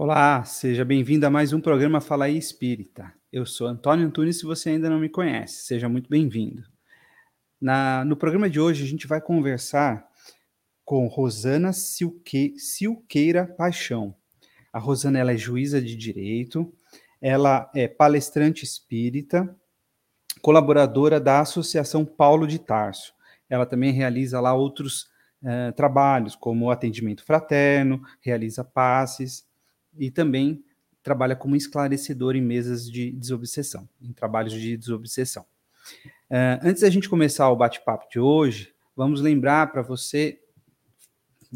Olá, seja bem-vindo a mais um programa Fala aí Espírita. Eu sou Antônio Antunes, se você ainda não me conhece, seja muito bem-vindo. no programa de hoje, a gente vai conversar com Rosana Silque, Silqueira Paixão. A Rosana ela é juíza de direito, ela é palestrante espírita, colaboradora da Associação Paulo de Tarso. Ela também realiza lá outros uh, trabalhos, como atendimento fraterno, realiza passes e também trabalha como esclarecedor em mesas de desobsessão, em trabalhos de desobsessão. Uh, antes da gente começar o bate-papo de hoje, vamos lembrar para você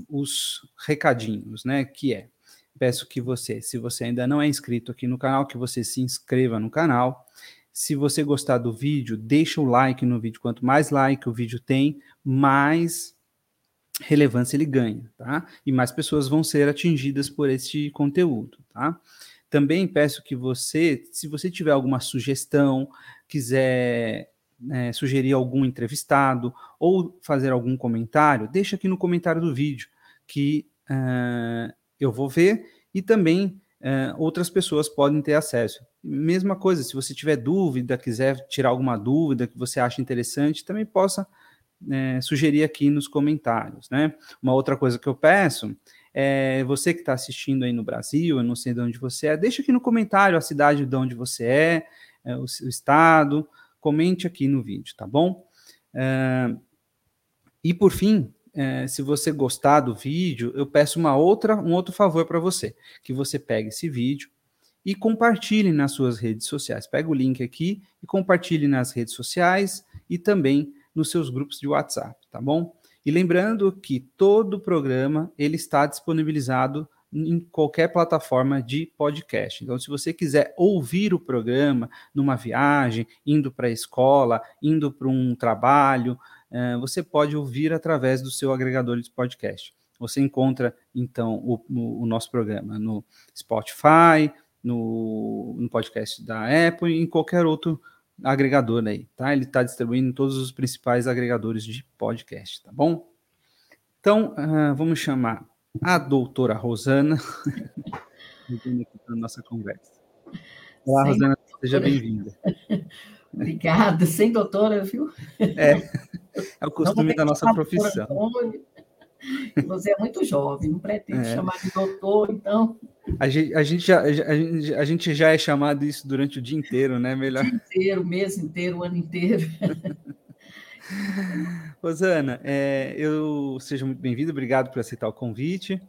os recadinhos, né? Que é, peço que você, se você ainda não é inscrito aqui no canal, que você se inscreva no canal. Se você gostar do vídeo, deixa o like no vídeo. Quanto mais like o vídeo tem, mais relevância ele ganha, tá? E mais pessoas vão ser atingidas por este conteúdo, tá? Também peço que você, se você tiver alguma sugestão, quiser é, sugerir algum entrevistado ou fazer algum comentário, deixa aqui no comentário do vídeo que uh, eu vou ver e também uh, outras pessoas podem ter acesso. Mesma coisa, se você tiver dúvida, quiser tirar alguma dúvida que você acha interessante, também possa é, sugerir aqui nos comentários, né? Uma outra coisa que eu peço é você que está assistindo aí no Brasil, eu não sei de onde você é, deixa aqui no comentário a cidade de onde você é, é o, o, estado, comente aqui no vídeo, tá bom? É, e por fim, é, se você gostar do vídeo, eu peço uma outra, um outro favor para você, que você pegue esse vídeo e compartilhe nas suas redes sociais. Pega o link aqui e compartilhe nas redes sociais e também nos seus grupos de WhatsApp, tá bom? E lembrando que todo o programa ele está disponibilizado em qualquer plataforma de podcast. Então, se você quiser ouvir o programa numa viagem, indo para a escola, indo para um trabalho, eh, você pode ouvir através do seu agregador de podcast. Você encontra, então, o, o nosso programa no Spotify, no, no podcast da Apple e em qualquer outro agregador aí, tá? Ele está distribuindo em todos os principais agregadores de podcast, tá bom? Então, uh, vamos chamar a doutora Rosana na nossa conversa. Olá, Sem Rosana, doutora. seja bem-vinda. Obrigada, sem doutora, viu? É, é o costume da nossa profissão. Você é muito jovem, não pretende é. chamar de doutor, então. A gente, a, gente já, a, gente, a gente já é chamado isso durante o dia inteiro, né? Melhor. O dia inteiro, o mês inteiro, o ano inteiro. Rosana, é, eu seja muito bem-vindo, obrigado por aceitar o convite.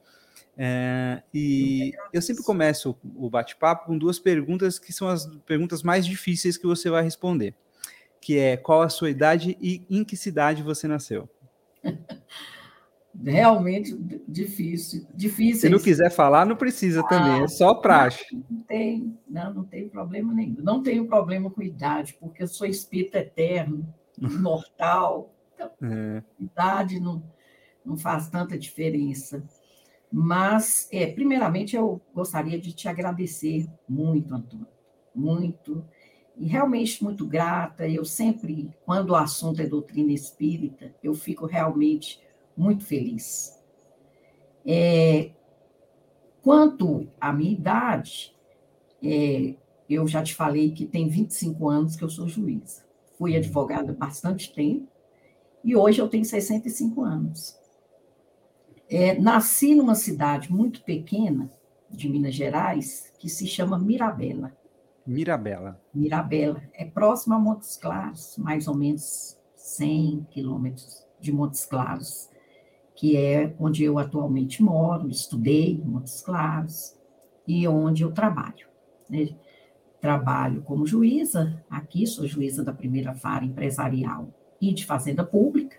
É, e eu sempre começo o bate-papo com duas perguntas que são as perguntas mais difíceis que você vai responder, que é qual a sua idade e em que cidade você nasceu? realmente difícil. difícil. Se não quiser falar, não precisa ah, também, é só praxe. Não, não tem, não, não tem problema nenhum. Não tenho problema com idade, porque eu sou espírito eterno, imortal. Então, é. idade não, não faz tanta diferença. Mas, é, primeiramente, eu gostaria de te agradecer muito, Antônio, muito, e realmente muito grata. Eu sempre, quando o assunto é doutrina espírita, eu fico realmente muito feliz. É, quanto à minha idade, é, eu já te falei que tem 25 anos que eu sou juíza. Fui uhum. advogada bastante tempo e hoje eu tenho 65 anos. É, nasci numa cidade muito pequena de Minas Gerais que se chama Mirabela. Mirabela. Mirabela. É próximo a Montes Claros, mais ou menos 100 quilômetros de Montes Claros que é onde eu atualmente moro, estudei em Montes Claros, e onde eu trabalho. Né? Trabalho como juíza, aqui sou juíza da primeira vara empresarial e de fazenda pública,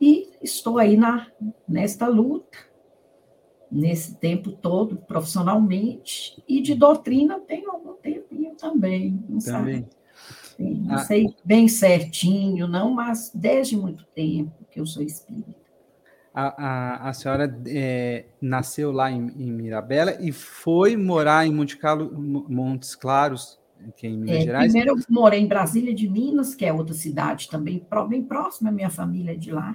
e estou aí na, nesta luta, nesse tempo todo, profissionalmente, e de doutrina tenho algum tempinho também, não também. sabe? Não ah. sei bem certinho, não, mas desde muito tempo que eu sou espírita. A, a, a senhora é, nasceu lá em, em, Mirabela e foi morar em Monte Carlo, Montes Claros, que é em Minas é, Gerais? Primeiro eu morei em Brasília de Minas, que é outra cidade também, bem próxima, a minha família é de lá.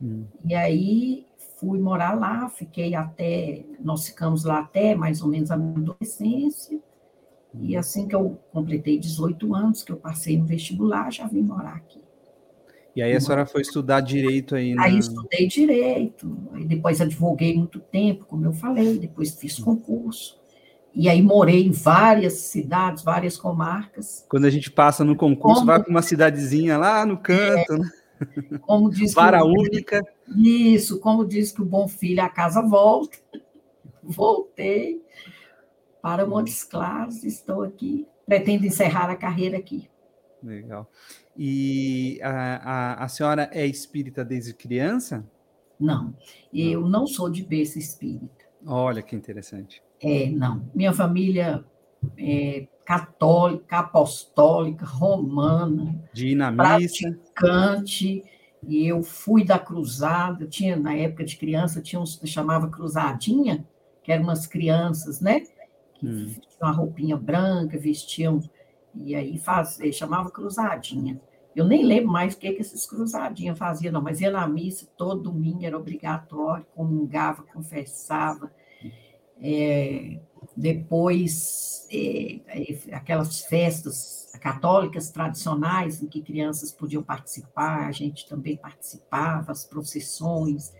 Hum. E aí fui morar lá, fiquei até, nós ficamos lá até mais ou menos a minha adolescência, e uhum. assim que eu completei 18 anos, que eu passei no vestibular, já vim morar aqui. E aí a senhora foi estudar direito aí? Na... Aí estudei direito, aí depois advoguei muito tempo, como eu falei, depois fiz concurso. E aí morei em várias cidades, várias comarcas. Quando a gente passa no concurso, como... vai para uma cidadezinha lá no canto, é, né? Como diz Vara única. Isso, como diz que o bom filho a casa volta. Voltei para Montes Claros, estou aqui. Pretendo encerrar a carreira aqui. Legal. E a, a, a senhora é espírita desde criança? Não, eu não sou de berço espírita. Olha que interessante. É, não. Minha família é católica, apostólica, romana, praticante, e eu fui da cruzada, tinha, na época de criança, tinha uns chamava cruzadinha, que eram umas crianças, né? Que hum. tinham uma roupinha branca, vestiam e aí faz, chamava cruzadinha. Eu nem lembro mais o que, que esses cruzadinhas faziam, não, mas ia na missa todo domingo, era obrigatório, comungava, confessava. É, depois, é, é, aquelas festas católicas tradicionais em que crianças podiam participar, a gente também participava, as procissões,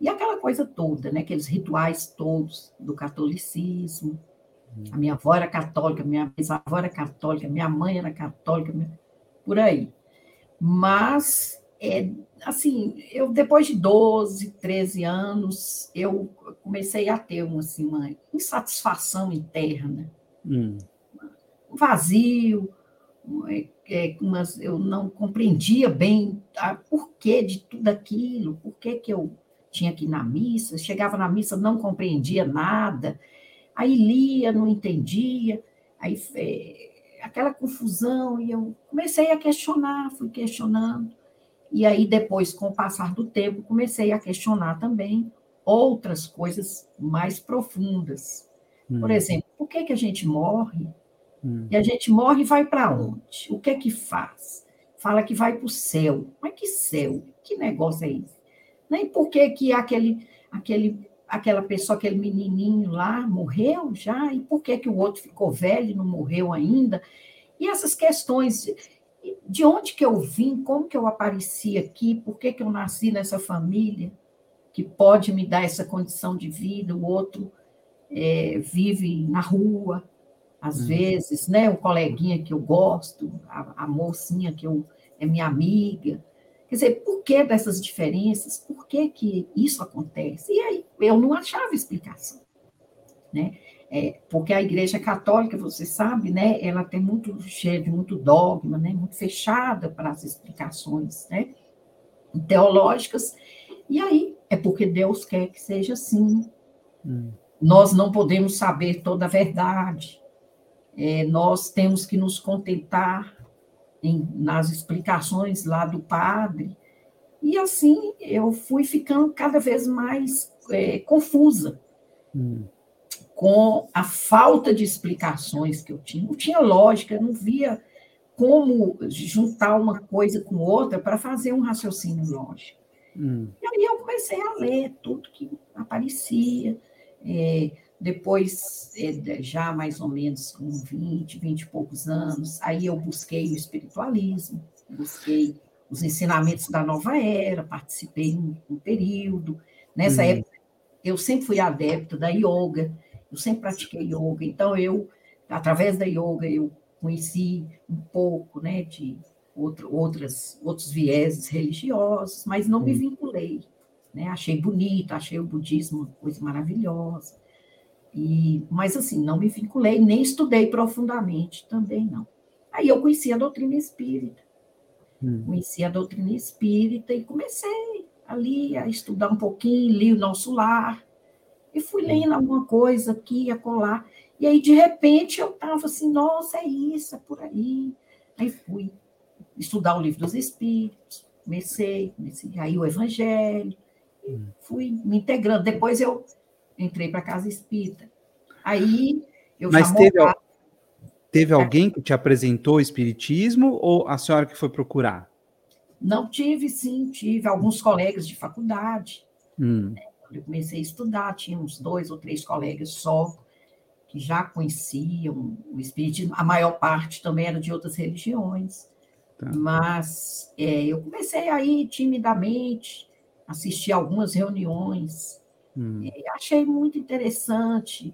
e aquela coisa toda, né, aqueles rituais todos do catolicismo. A minha avó era católica, minha bisavó era católica, minha mãe era católica, por aí. Mas, é, assim, eu depois de 12, 13 anos, eu comecei a ter uma, assim, uma insatisfação interna. Hum. Um vazio, é, é, umas, eu não compreendia bem a porquê de tudo aquilo, por que que eu tinha que ir na missa, chegava na missa, não compreendia nada, Aí lia, não entendia, aí é, aquela confusão, e eu comecei a questionar, fui questionando. E aí, depois, com o passar do tempo, comecei a questionar também outras coisas mais profundas. Hum. Por exemplo, por que, que a gente morre? Hum. E a gente morre e vai para onde? O que é que faz? Fala que vai para o céu. Mas que céu? Que negócio é esse? Nem por que, que aquele, aquele aquela pessoa, aquele menininho lá, morreu já? E por que, que o outro ficou velho e não morreu ainda? E essas questões, de onde que eu vim, como que eu apareci aqui, por que, que eu nasci nessa família que pode me dar essa condição de vida, o outro é, vive na rua, às uhum. vezes, né? O coleguinha que eu gosto, a, a mocinha que eu, é minha amiga, Quer dizer, por que dessas diferenças? Por que, que isso acontece? E aí eu não achava explicação. Né? É, porque a Igreja Católica, você sabe, né, ela tem muito cheio de muito dogma, né, muito fechada para as explicações né, teológicas. E aí é porque Deus quer que seja assim. Hum. Nós não podemos saber toda a verdade. É, nós temos que nos contentar em, nas explicações lá do padre. E assim eu fui ficando cada vez mais é, confusa hum. com a falta de explicações que eu tinha. Não tinha lógica, eu não via como juntar uma coisa com outra para fazer um raciocínio lógico. Hum. E aí eu comecei a ler tudo que aparecia. É, depois, é, já mais ou menos com 20, 20 e poucos anos, aí eu busquei o espiritualismo, busquei os ensinamentos da nova era, participei um, um período. Nessa uhum. época, eu sempre fui adepta da yoga, eu sempre pratiquei yoga, então eu, através da yoga, eu conheci um pouco né, de outro, outras, outros vieses religiosos, mas não me vinculei. Né? Achei bonito, achei o budismo uma coisa maravilhosa. E, mas assim, não me vinculei, nem estudei profundamente, também não. Aí eu conheci a doutrina espírita. Hum. Conheci a doutrina espírita e comecei ali a estudar um pouquinho, li o Nosso Lar, e fui lendo alguma coisa aqui, acolá. E aí, de repente, eu estava assim, nossa, é isso, é por aí. Aí fui estudar o livro dos Espíritos, comecei, comecei aí o Evangelho, hum. fui me integrando. Depois eu entrei para a casa espírita. Aí eu Mas teve, teve alguém que te apresentou o espiritismo ou a senhora que foi procurar? Não tive, sim, tive alguns colegas de faculdade. Hum. Quando eu comecei a estudar, tinha uns dois ou três colegas só que já conheciam o Espiritismo, a maior parte também era de outras religiões, tá. mas é, eu comecei aí timidamente, assistir algumas reuniões, hum. é, achei muito interessante,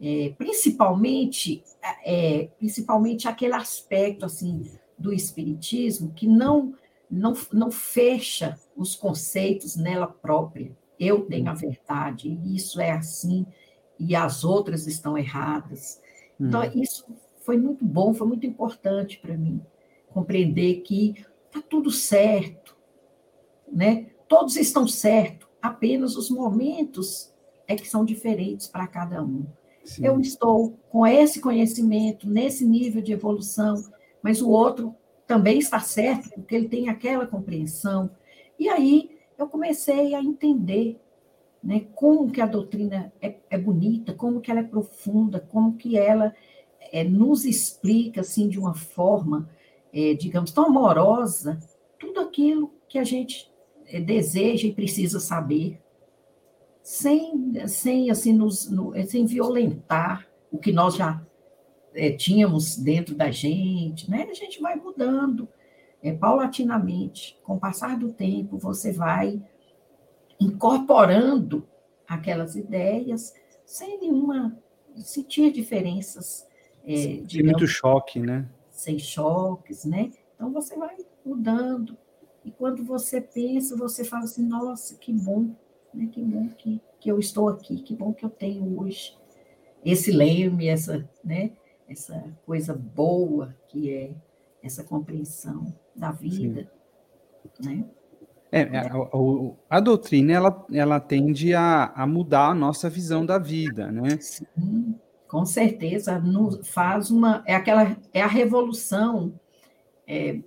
é, principalmente, é, principalmente aquele aspecto assim do Espiritismo que não, não, não fecha os conceitos nela própria. Eu tenho a hum. verdade, e isso é assim, e as outras estão erradas. Então, hum. isso foi muito bom, foi muito importante para mim compreender que está tudo certo, né? Todos estão certos, apenas os momentos é que são diferentes para cada um. Sim. Eu estou com esse conhecimento, nesse nível de evolução, mas o outro também está certo, porque ele tem aquela compreensão. E aí eu comecei a entender né? Como que a doutrina é, é bonita, como que ela é profunda, como que ela é, nos explica assim de uma forma, é, digamos, tão amorosa tudo aquilo que a gente é, deseja e precisa saber, sem, sem assim nos, no, sem violentar o que nós já é, tínhamos dentro da gente, né? A gente vai mudando é, paulatinamente, com o passar do tempo, você vai incorporando aquelas ideias sem nenhuma sentir diferenças. É, digamos, muito choque, né? Sem choques, né? Então você vai mudando. E quando você pensa, você fala assim, nossa, que bom, né? Que bom que, que eu estou aqui, que bom que eu tenho hoje esse leme, essa, né? Essa coisa boa que é essa compreensão da vida, Sim. né? É, a, é, a, a, doutrina ela, ela tende a, a mudar a nossa visão da vida, né? Sim, com certeza. No, faz uma. É aquela. É a revolução é,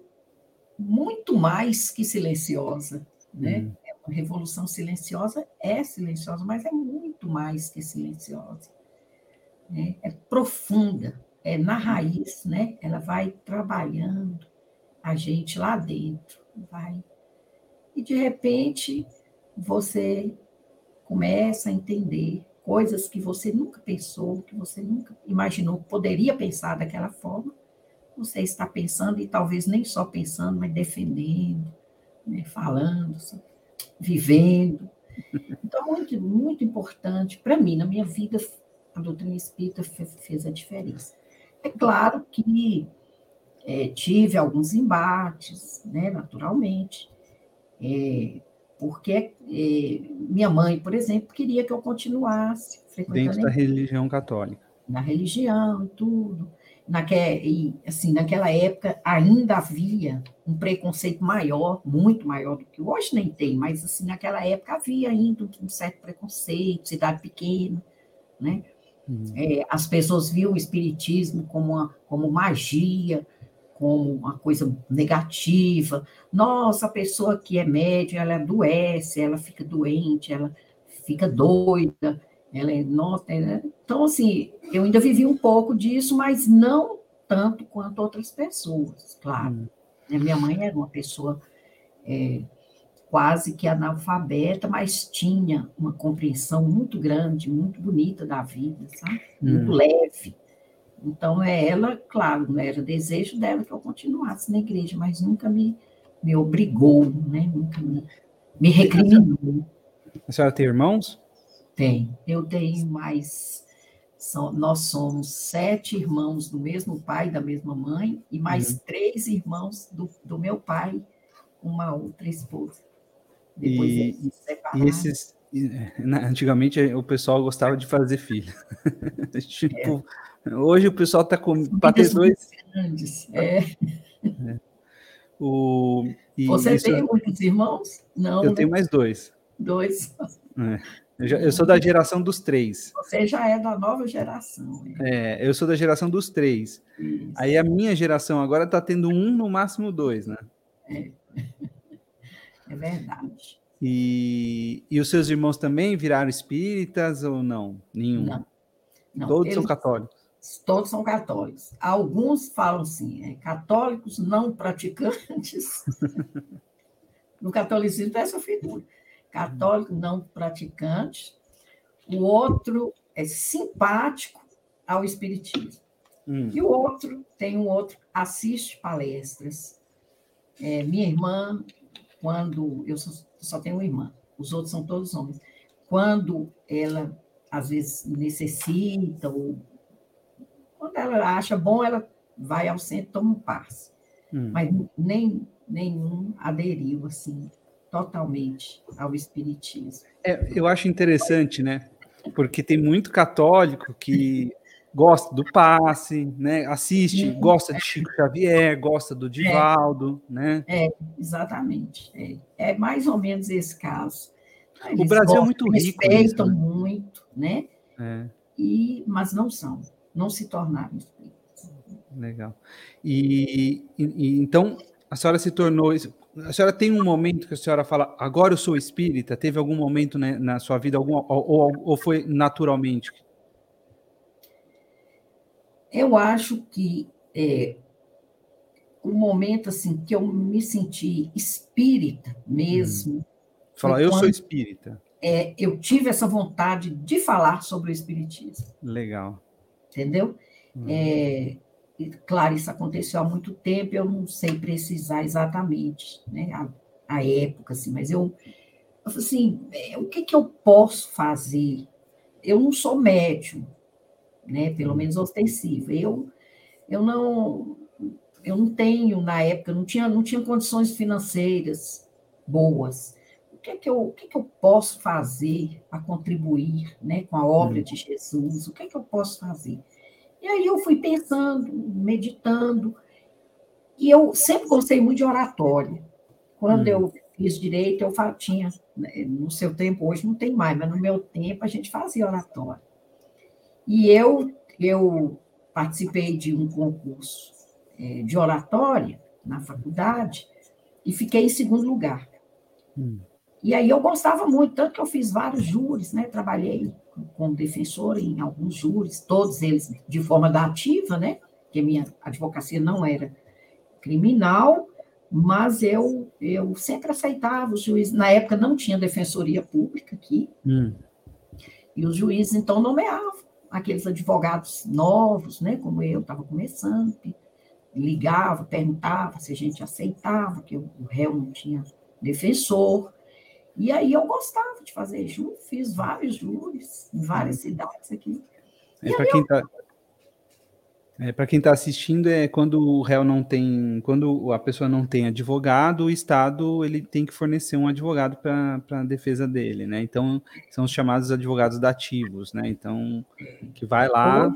muito mais que silenciosa, né? Hum. É uma revolução silenciosa é silenciosa, mas é muito mais que silenciosa. Né? É profunda, é na raiz, né? Ela vai trabalhando a gente lá dentro, vai e de repente você começa a entender coisas que você nunca pensou, que você nunca imaginou que poderia pensar daquela forma. Você está pensando e talvez nem só pensando, mas defendendo, né, falando, vivendo. Então, muito, muito importante para mim, na minha vida, a doutrina espírita fez a diferença. É claro que é, tive alguns embates, né, naturalmente, é, porque é, minha mãe, por exemplo, queria que eu continuasse frequentando. Dentro da religião católica. Na religião e tudo. Naquela, e, assim, naquela época ainda havia um preconceito maior, muito maior do que hoje nem tem, mas assim, naquela época havia ainda um certo preconceito, cidade pequena, né? Hum. É, as pessoas viam o espiritismo como, uma, como magia, como uma coisa negativa. Nossa, a pessoa que é média, ela adoece, ela fica doente, ela fica doida, ela é nossa. É... Então, assim, eu ainda vivi um pouco disso, mas não tanto quanto outras pessoas, claro. Hum. Minha mãe era uma pessoa é, quase que analfabeta, mas tinha uma compreensão muito grande, muito bonita da vida, sabe? Muito hum. leve. Então, é ela, claro, não era desejo dela que eu continuasse na igreja, mas nunca me, me obrigou, né? nunca me, me recriminou. A senhora tem irmãos? Tem. Eu tenho mais. São, nós somos sete irmãos do mesmo pai, da mesma mãe, e mais uhum. três irmãos do, do meu pai, uma outra esposa. Depois e, eles se E esses, antigamente o pessoal gostava de fazer filho. tipo, é. Hoje o pessoal está com para ter dois. Grandes, é. é. O, Você isso... tem muitos irmãos? Não. Eu né? tenho mais dois. Dois. É. Eu, já, eu, sou da geração dos três. Você já é da nova geração. Hein? É, eu sou da geração dos três. Isso. Aí a minha geração agora está tendo um, no máximo dois, né? É, é verdade. E, e os seus irmãos também viraram espíritas ou não? Nenhum? Não. não Todos eles, são católicos todos são católicos. Alguns falam assim, é, católicos não praticantes. no catolicismo é essa figura. católico não praticante, o outro é simpático ao espiritismo. Hum. E o outro tem um outro, assiste palestras. É, minha irmã, quando eu só, só tenho uma irmã, os outros são todos homens. Quando ela às vezes necessita ou quando ela acha bom, ela vai ao centro toma um passe. Hum. Mas nem nenhum aderiu assim totalmente ao espiritismo. É, eu acho interessante, né? Porque tem muito católico que gosta do passe, né? Assiste, gosta de Chico Xavier, gosta do Divaldo, é, né? É, exatamente. É, é, mais ou menos esse caso. Eles o Brasil gostam, é muito rico. Respeitam nisso, né? muito, né? É. E, mas não são, não se tornaram. Legal. E, e, então a senhora se tornou. A senhora tem um momento que a senhora fala, agora eu sou espírita? Teve algum momento né, na sua vida, algum, ou, ou, ou foi naturalmente? Eu acho que é, o momento assim que eu me senti espírita mesmo. Hum. Falar, eu sou espírita. É, eu tive essa vontade de falar sobre o espiritismo. Legal. Entendeu? Hum. É, claro, isso aconteceu há muito tempo, eu não sei precisar exatamente né, a, a época, assim, mas eu, eu assim, é, o que, que eu posso fazer? Eu não sou médium, né, pelo menos ostensivo. Eu, eu não eu não tenho, na época, não tinha, não tinha condições financeiras boas. O que, é que, eu, o que, é que eu posso fazer para contribuir né, com a obra de Jesus? O que, é que eu posso fazer? E aí eu fui pensando, meditando, e eu sempre gostei muito de oratória. Quando hum. eu fiz direito, eu tinha, né, no seu tempo, hoje não tem mais, mas no meu tempo a gente fazia oratória. E eu, eu participei de um concurso é, de oratória na faculdade e fiquei em segundo lugar. Hum. E aí eu gostava muito, tanto que eu fiz vários júris, né? Trabalhei como defensor em alguns júris, todos eles de forma dativa, né? Porque minha advocacia não era criminal, mas eu, eu sempre aceitava os juízes. Na época não tinha defensoria pública aqui, hum. e os juízes então nomeavam aqueles advogados novos, né? Como eu estava começando, ligava, perguntava se a gente aceitava, que o réu não tinha defensor. E aí eu gostava de fazer júri, fiz vários júris em várias cidades aqui. É, para quem está é, para quem está assistindo, é quando o réu não tem, quando a pessoa não tem advogado, o Estado ele tem que fornecer um advogado para a defesa dele, né? Então são os chamados advogados dativos, né? Então que vai lá.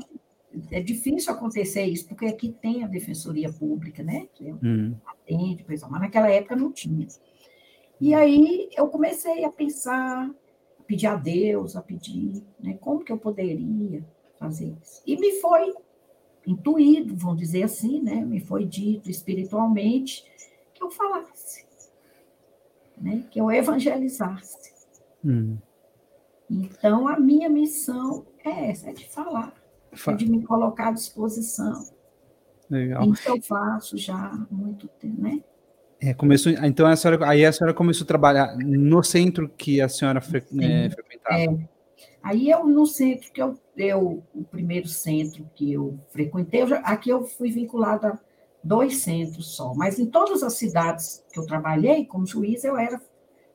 É difícil acontecer isso, porque aqui tem a defensoria pública, né? Que hum. atende, mas naquela época não tinha. E aí eu comecei a pensar, a pedir a Deus, a pedir, né, como que eu poderia fazer isso. E me foi intuído, vamos dizer assim, né, me foi dito espiritualmente que eu falasse, né, que eu evangelizasse. Hum. Então a minha missão é essa, é de falar, é de me colocar à disposição. Legal. Isso eu faço já há muito tempo, né? É, começou, então a senhora, aí a senhora começou a trabalhar no centro que a senhora fre, é, frequentava. É. Aí eu no centro que eu, eu o primeiro centro que eu frequentei, eu já, aqui eu fui vinculada a dois centros só, mas em todas as cidades que eu trabalhei como juiz eu era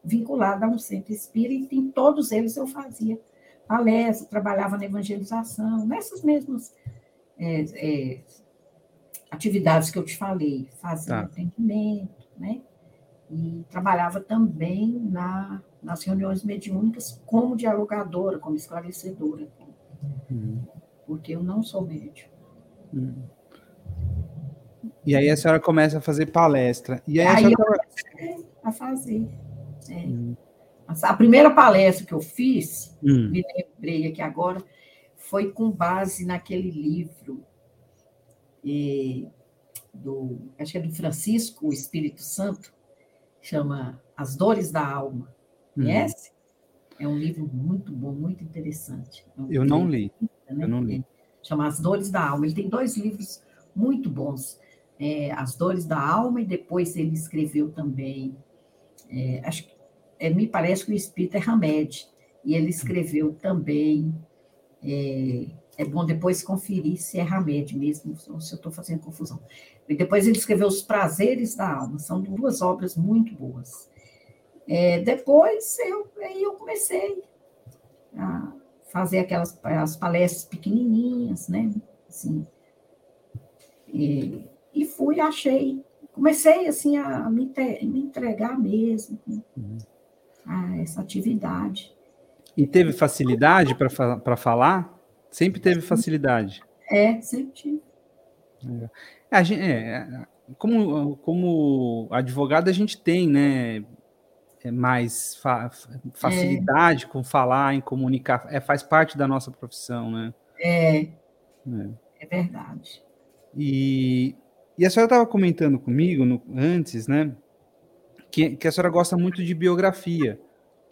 vinculada a um centro espírita, e em todos eles eu fazia palestra, trabalhava na evangelização, nessas mesmas é, é, atividades que eu te falei, fazia tá. atendimento, né? E trabalhava também na, nas reuniões mediúnicas como dialogadora, como esclarecedora, uhum. porque eu não sou médium. Uhum. E aí a senhora começa a fazer palestra. E aí, aí a, senhora... eu a fazer. É. Uhum. A primeira palestra que eu fiz, hum. me lembrei aqui agora, foi com base naquele livro e, do, acho que é do Francisco, o Espírito Santo, chama As Dores da Alma. Uhum. Conhece? É um livro muito bom, muito interessante. É um eu não li. Né? Eu não li. Chama As Dores da Alma. Ele tem dois livros muito bons. É, As Dores da Alma, e depois ele escreveu também, é, acho que é, me parece que o espírito é Hamed, e ele escreveu também. É, é bom depois conferir se é Hamed mesmo, ou se eu estou fazendo confusão. E depois ele escreveu Os Prazeres da Alma, são duas obras muito boas. É, depois eu, aí eu comecei a fazer aquelas as palestras pequenininhas, né? Assim, e, e fui, achei, comecei assim a me, me entregar mesmo uhum. a essa atividade. E teve facilidade para falar? Sempre teve facilidade? É, sempre tive. É. A gente, é, como, como advogado, a gente tem, né? É mais fa facilidade é. com falar, em comunicar, é, faz parte da nossa profissão, né? É, é, é verdade. E, e a senhora estava comentando comigo no, antes, né? Que, que a senhora gosta muito de biografia,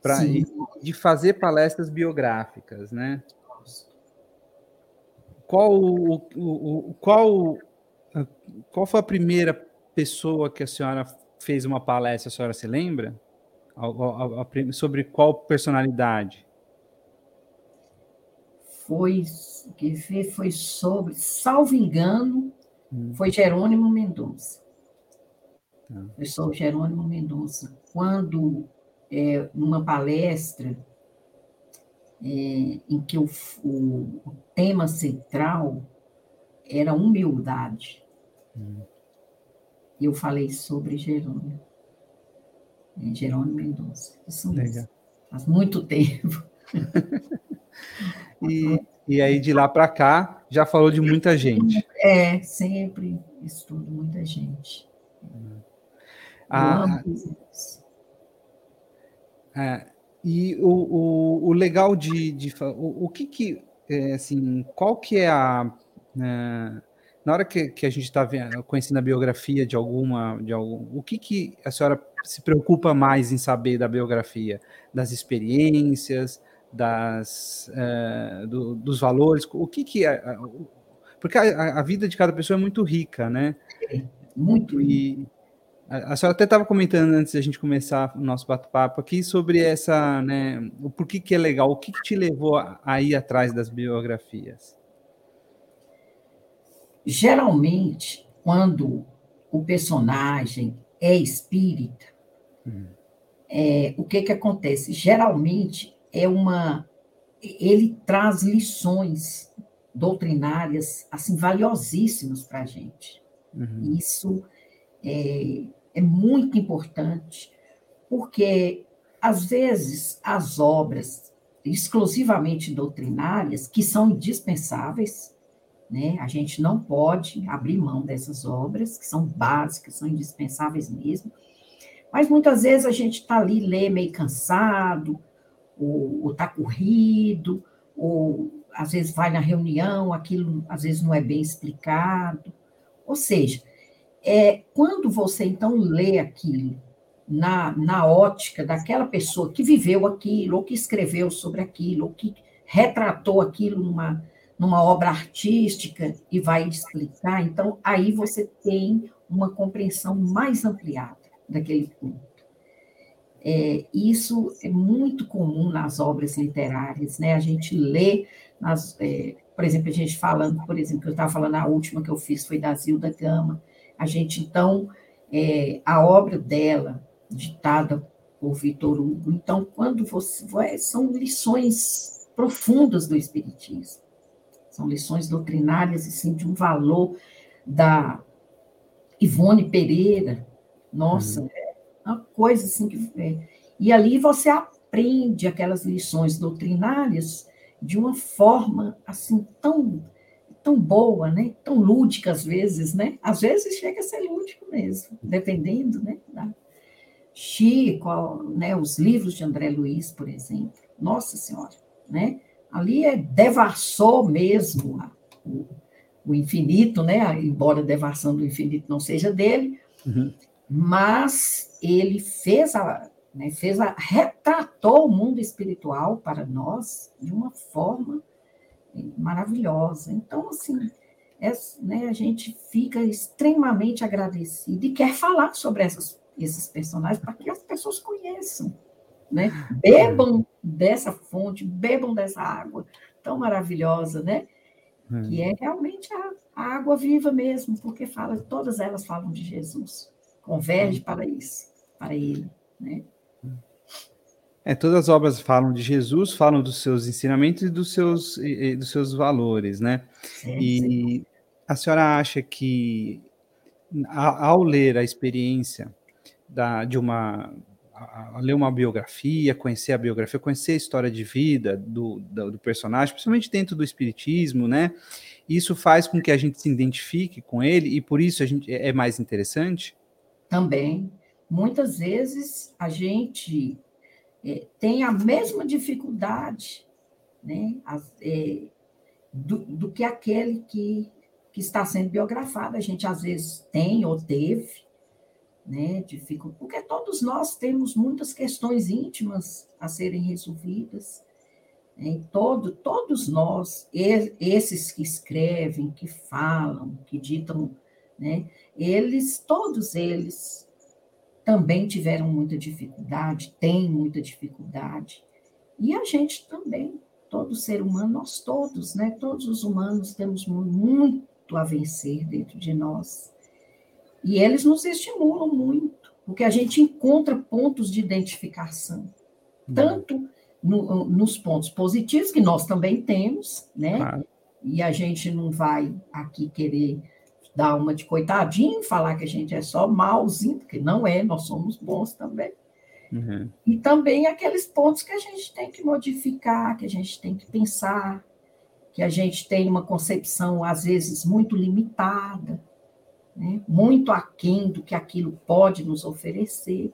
pra, de fazer palestras biográficas, né? Qual, o, o, qual, qual foi a primeira pessoa que a senhora fez uma palestra, a senhora se lembra? Sobre qual personalidade? Foi, que foi sobre, salvo engano, hum. foi Jerônimo Mendonça. Tá. Foi sobre Jerônimo Mendonça. Quando, é, numa palestra, é, em que o, o, o, tema central era humildade, hum. eu falei sobre Jerônimo. Jerônimo Mendonça. Isso mesmo. Faz muito tempo. e, e aí, de lá para cá, já falou de muita gente. É, sempre estudo muita gente. Ah, é, e o, o, o, legal de, de o, o que que é, assim qual que é a é, na hora que, que a gente está conhecendo a biografia de alguma de algum o que que a senhora se preocupa mais em saber da biografia, das experiências, das, uh, do, dos valores? O que que é? Porque a, a, vida de cada pessoa é muito rica, né? muito. E a, a senhora até estava comentando antes da gente começar o nosso bate-papo aqui sobre essa, né? O porquê que é legal, o que, que te levou a, a ir atrás das biografias? Geralmente, quando o personagem é espírita, é, o que, que acontece? Geralmente é uma. Ele traz lições doutrinárias assim valiosíssimas para a gente. Uhum. Isso é, é muito importante, porque às vezes as obras exclusivamente doutrinárias, que são indispensáveis, né? A gente não pode abrir mão dessas obras, que são básicas, são indispensáveis mesmo, mas muitas vezes a gente está ali, lê meio cansado, ou está corrido, ou às vezes vai na reunião, aquilo às vezes não é bem explicado. Ou seja, é, quando você então lê aquilo na, na ótica daquela pessoa que viveu aquilo, ou que escreveu sobre aquilo, ou que retratou aquilo numa, numa obra artística e vai explicar, então aí você tem uma compreensão mais ampliada daquele culto. É, isso é muito comum nas obras literárias, né? A gente lê, nas, é, por exemplo, a gente falando, por exemplo, que eu estava falando, a última que eu fiz foi da Zilda Gama, a gente, então, é, a obra dela, ditada por Vitor Hugo, então, quando você, são lições profundas do Espiritismo, são lições doutrinárias, assim, de um valor da Ivone Pereira, nossa, uhum. é uma coisa assim que. É. E ali você aprende aquelas lições doutrinárias de uma forma assim tão tão boa, né? Tão lúdica às vezes, né? Às vezes chega a ser lúdico mesmo, dependendo, né? Da... Chico, né? Os livros de André Luiz, por exemplo. Nossa Senhora, né? Ali é devassou mesmo a, o, o, infinito, né? Embora a devação do infinito não seja dele, uhum mas ele fez a, né, fez a, retratou o mundo espiritual para nós de uma forma maravilhosa. Então, assim, é, né, a gente fica extremamente agradecido e quer falar sobre essas, esses personagens para que as pessoas conheçam. Né? Bebam dessa fonte, bebam dessa água tão maravilhosa, né? Que é realmente a, a água viva mesmo, porque fala, todas elas falam de Jesus. Converge para isso, para ele, né? É, todas as obras falam de Jesus, falam dos seus ensinamentos e dos seus, e, dos seus valores, né? Sim, e sim. a senhora acha que, ao ler a experiência da, de uma a, a ler uma biografia, conhecer a biografia, conhecer a história de vida do, do, do, personagem, principalmente dentro do espiritismo, né? Isso faz com que a gente se identifique com ele e por isso a gente é mais interessante? Também. Muitas vezes a gente é, tem a mesma dificuldade né, é, do, do que aquele que, que está sendo biografado. A gente às vezes tem ou teve, né? Dificu... Porque todos nós temos muitas questões íntimas a serem resolvidas. Né? Todo, todos nós, esses que escrevem, que falam, que ditam, né? eles, todos eles também tiveram muita dificuldade, têm muita dificuldade. E a gente também, todo ser humano, nós todos, né? Todos os humanos temos muito a vencer dentro de nós. E eles nos estimulam muito, porque a gente encontra pontos de identificação, tanto no, nos pontos positivos, que nós também temos, né? Claro. E a gente não vai aqui querer dar uma de coitadinho, falar que a gente é só malzinho, porque não é, nós somos bons também. Uhum. E também aqueles pontos que a gente tem que modificar, que a gente tem que pensar, que a gente tem uma concepção, às vezes, muito limitada, né? muito aquém do que aquilo pode nos oferecer.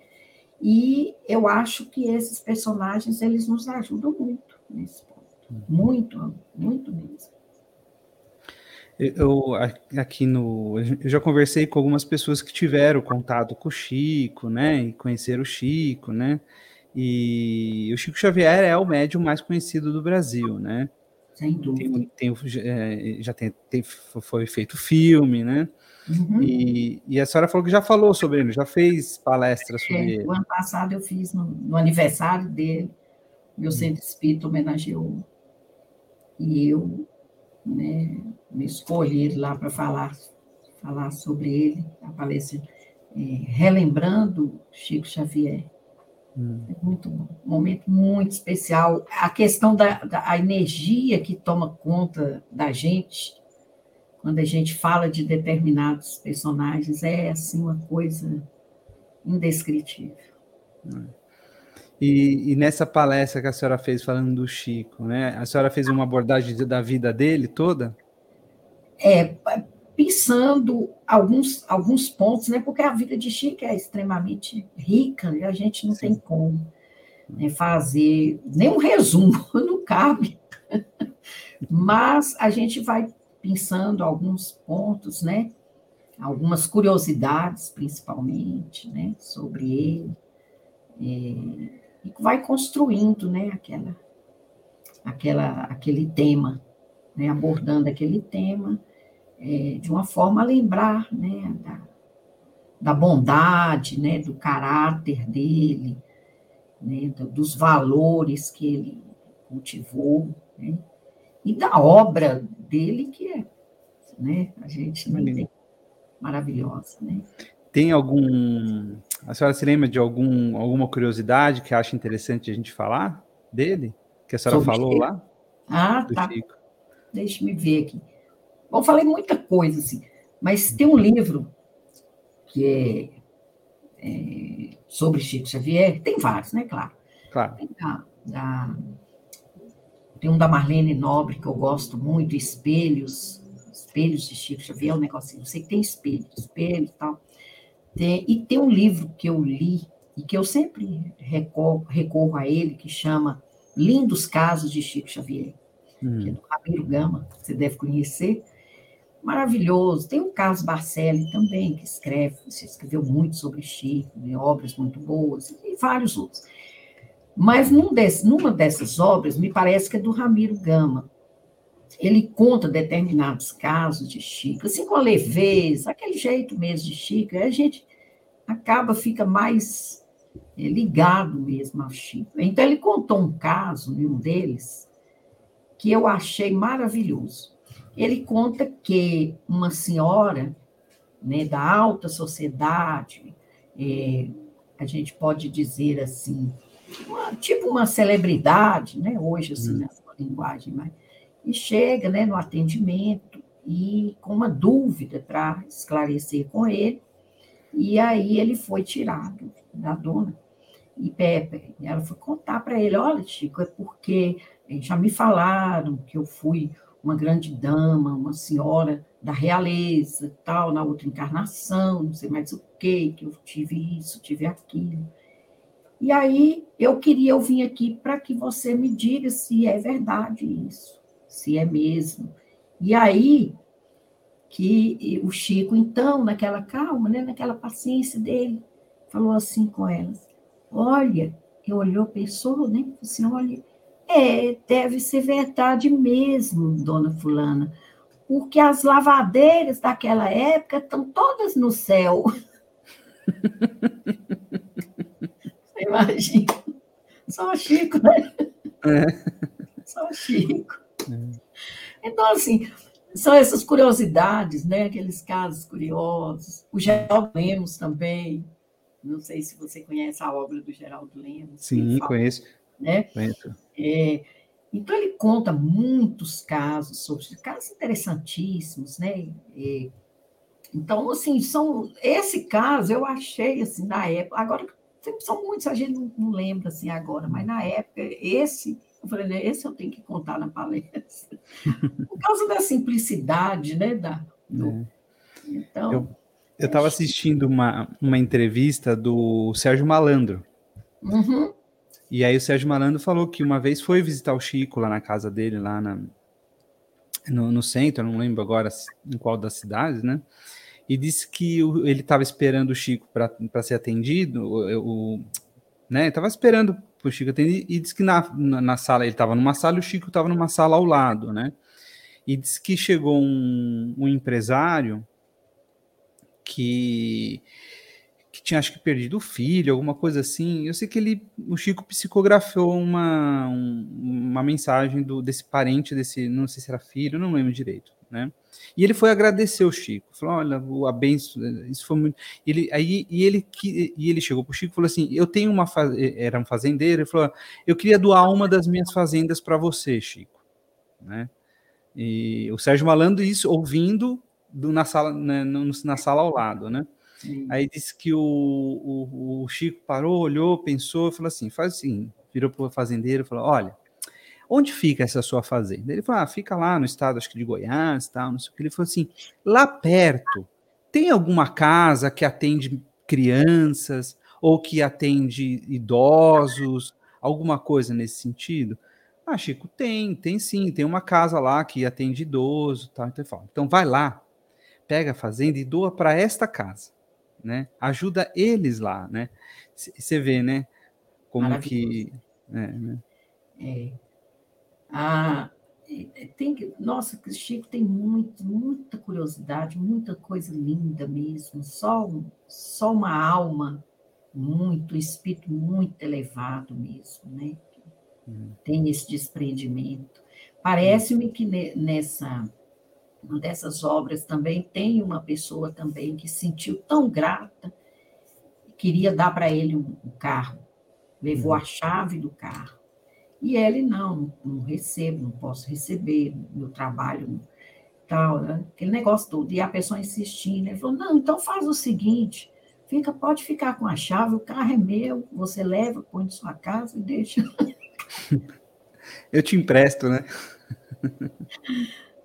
E eu acho que esses personagens eles nos ajudam muito nesse ponto. Muito, muito mesmo. Eu aqui no. Eu já conversei com algumas pessoas que tiveram contato com o Chico, né? E conheceram o Chico, né? E o Chico Xavier é o médium mais conhecido do Brasil, né? Sem dúvida. Tem, tem, é, já tem, tem, foi feito filme, né? Uhum. E, e, a senhora falou que já falou sobre ele, já fez palestras sobre é, ele. O ano passado eu fiz no, no aniversário dele, meu uhum. centro espírita homenageou. E eu né, me escolhi lá para falar, falar sobre ele, a palestra é, relembrando Chico Xavier. Hum. É muito um momento muito especial. A questão da, da energia que toma conta da gente, quando a gente fala de determinados personagens, é assim uma coisa indescritível. E, e, nessa palestra que a senhora fez falando do Chico, né? A senhora fez uma abordagem da vida dele toda? É, pensando alguns, alguns pontos, né? Porque a vida de Chico é extremamente rica e a gente não Sim. tem como né, fazer nenhum resumo, não cabe. Mas a gente vai pensando alguns pontos, né? Algumas curiosidades, principalmente, né? Sobre ele. É, e vai construindo, né? Aquela, aquela, aquele tema, né? Abordando aquele tema é, de uma forma a lembrar, né? Da, da bondade, né? Do caráter dele, né? dos valores que ele cultivou, né? E da obra dele, que é, né, a gente nem tem, maravilhosa, né? Tem algum, a senhora se lembra de algum, alguma curiosidade que acha interessante a gente falar dele? Que a senhora Sobre falou lá? Ah, tá. Chico. Deixa-me ver aqui. Bom, falei muita coisa, assim, mas tem um livro que é, é sobre Chico Xavier, tem vários, né, claro. Claro. Tem da, da tem um da Marlene Nobre, que eu gosto muito, Espelhos, Espelhos de Chico Xavier, um negocinho, eu sei que tem espelho, espelho e tal. Tem, e tem um livro que eu li, e que eu sempre recorro, recorro a ele, que chama Lindos Casos de Chico Xavier, hum. que é do Ramiro Gama, você deve conhecer. Maravilhoso. Tem o Carlos Barcelli também, que escreve, escreveu muito sobre Chico, obras muito boas, e vários outros. Mas num numa dessas obras, me parece que é do Ramiro Gama, ele conta determinados casos de Chico, assim com a leveza, aquele jeito mesmo de Chico, a gente acaba, fica mais é, ligado mesmo ao Chico. Então, ele contou um caso, um deles, que eu achei maravilhoso. Ele conta que uma senhora né, da alta sociedade, é, a gente pode dizer assim, uma, tipo uma celebridade, né, hoje, assim, hum. nessa linguagem, mas, e chega né, no atendimento e com uma dúvida para esclarecer com ele, e aí ele foi tirado da dona. E Pepe, ela foi contar para ele: olha, Chico, é porque já me falaram que eu fui uma grande dama, uma senhora da realeza, tal, na outra encarnação, não sei mais o que, que eu tive isso, tive aquilo. E aí eu queria, eu vim aqui para que você me diga se é verdade isso, se é mesmo. E aí que o Chico, então, naquela calma, né, naquela paciência dele, falou assim com elas: Olha, eu olhou, pensou, né? Assim, olha, é, deve ser verdade mesmo, dona Fulana, porque as lavadeiras daquela época estão todas no céu. Imagina? Só o Chico, né? É. Só o Chico. É. Então, assim, são essas curiosidades, né? Aqueles casos curiosos. O Geraldo Lemos também. Não sei se você conhece a obra do Geraldo Lemos. Sim, fala, conheço. Né? Conheço. É, então, ele conta muitos casos sobre casos interessantíssimos, né? E, então, assim, são, esse caso eu achei, assim, na época, agora, são muitos, a gente não, não lembra, assim, agora, mas na época, esse eu falei, né, esse eu tenho que contar na palestra. Por causa da simplicidade, né? Da, do... é. Então. Eu estava assistindo uma, uma entrevista do Sérgio Malandro. Uhum. E aí o Sérgio Malandro falou que uma vez foi visitar o Chico lá na casa dele, lá na, no, no centro, não lembro agora em qual das cidades, né? E disse que o, ele estava esperando o Chico para ser atendido, o, né? Estava esperando o Chico atender e disse que na, na, na sala ele estava numa sala e o Chico estava numa sala ao lado, né? E disse que chegou um, um empresário que que tinha acho que perdido o filho, alguma coisa assim. Eu sei que ele, o Chico psicografou uma, um, uma mensagem do, desse parente, desse, não sei se era filho, não lembro direito, né? E ele foi agradecer o Chico, falou: olha, o abenço, isso foi muito. Ele, aí, e, ele, e ele chegou para o Chico e falou assim: eu tenho uma. Era um fazendeiro, ele falou: eu queria doar uma das minhas fazendas para você, Chico. Né? E o Sérgio Malandro, isso ouvindo do, na, sala, né, na sala ao lado, né? Sim. Aí disse que o, o, o, Chico parou, olhou, pensou, falou assim: faz assim, virou para o fazendeiro e falou: olha onde fica essa sua fazenda? Ele falou, ah, fica lá no estado, acho que de Goiás, tal, não sei o que. Ele falou assim, lá perto, tem alguma casa que atende crianças ou que atende idosos, alguma coisa nesse sentido? Ah, Chico, tem, tem sim, tem uma casa lá que atende idoso, tal. Então, fala, então vai lá, pega a fazenda e doa para esta casa, né? Ajuda eles lá, né? Você vê, né? Como que... É, né? é. Ah, tem que, nossa, Chico tem muito, muita curiosidade, muita coisa linda mesmo. Só, só uma alma muito, espírito muito elevado mesmo, né? Hum. Tem esse desprendimento. Parece-me que nessa uma dessas obras também tem uma pessoa também que se sentiu tão grata queria dar para ele um, carro, levou hum. a chave do carro e ele, não, não recebo, não posso receber, meu trabalho, tal, né? aquele negócio todo. E a pessoa insistindo, ele falou, não, então faz o seguinte, fica, pode ficar com a chave, o carro é meu, você leva, põe em sua casa e deixa. Eu te empresto, né?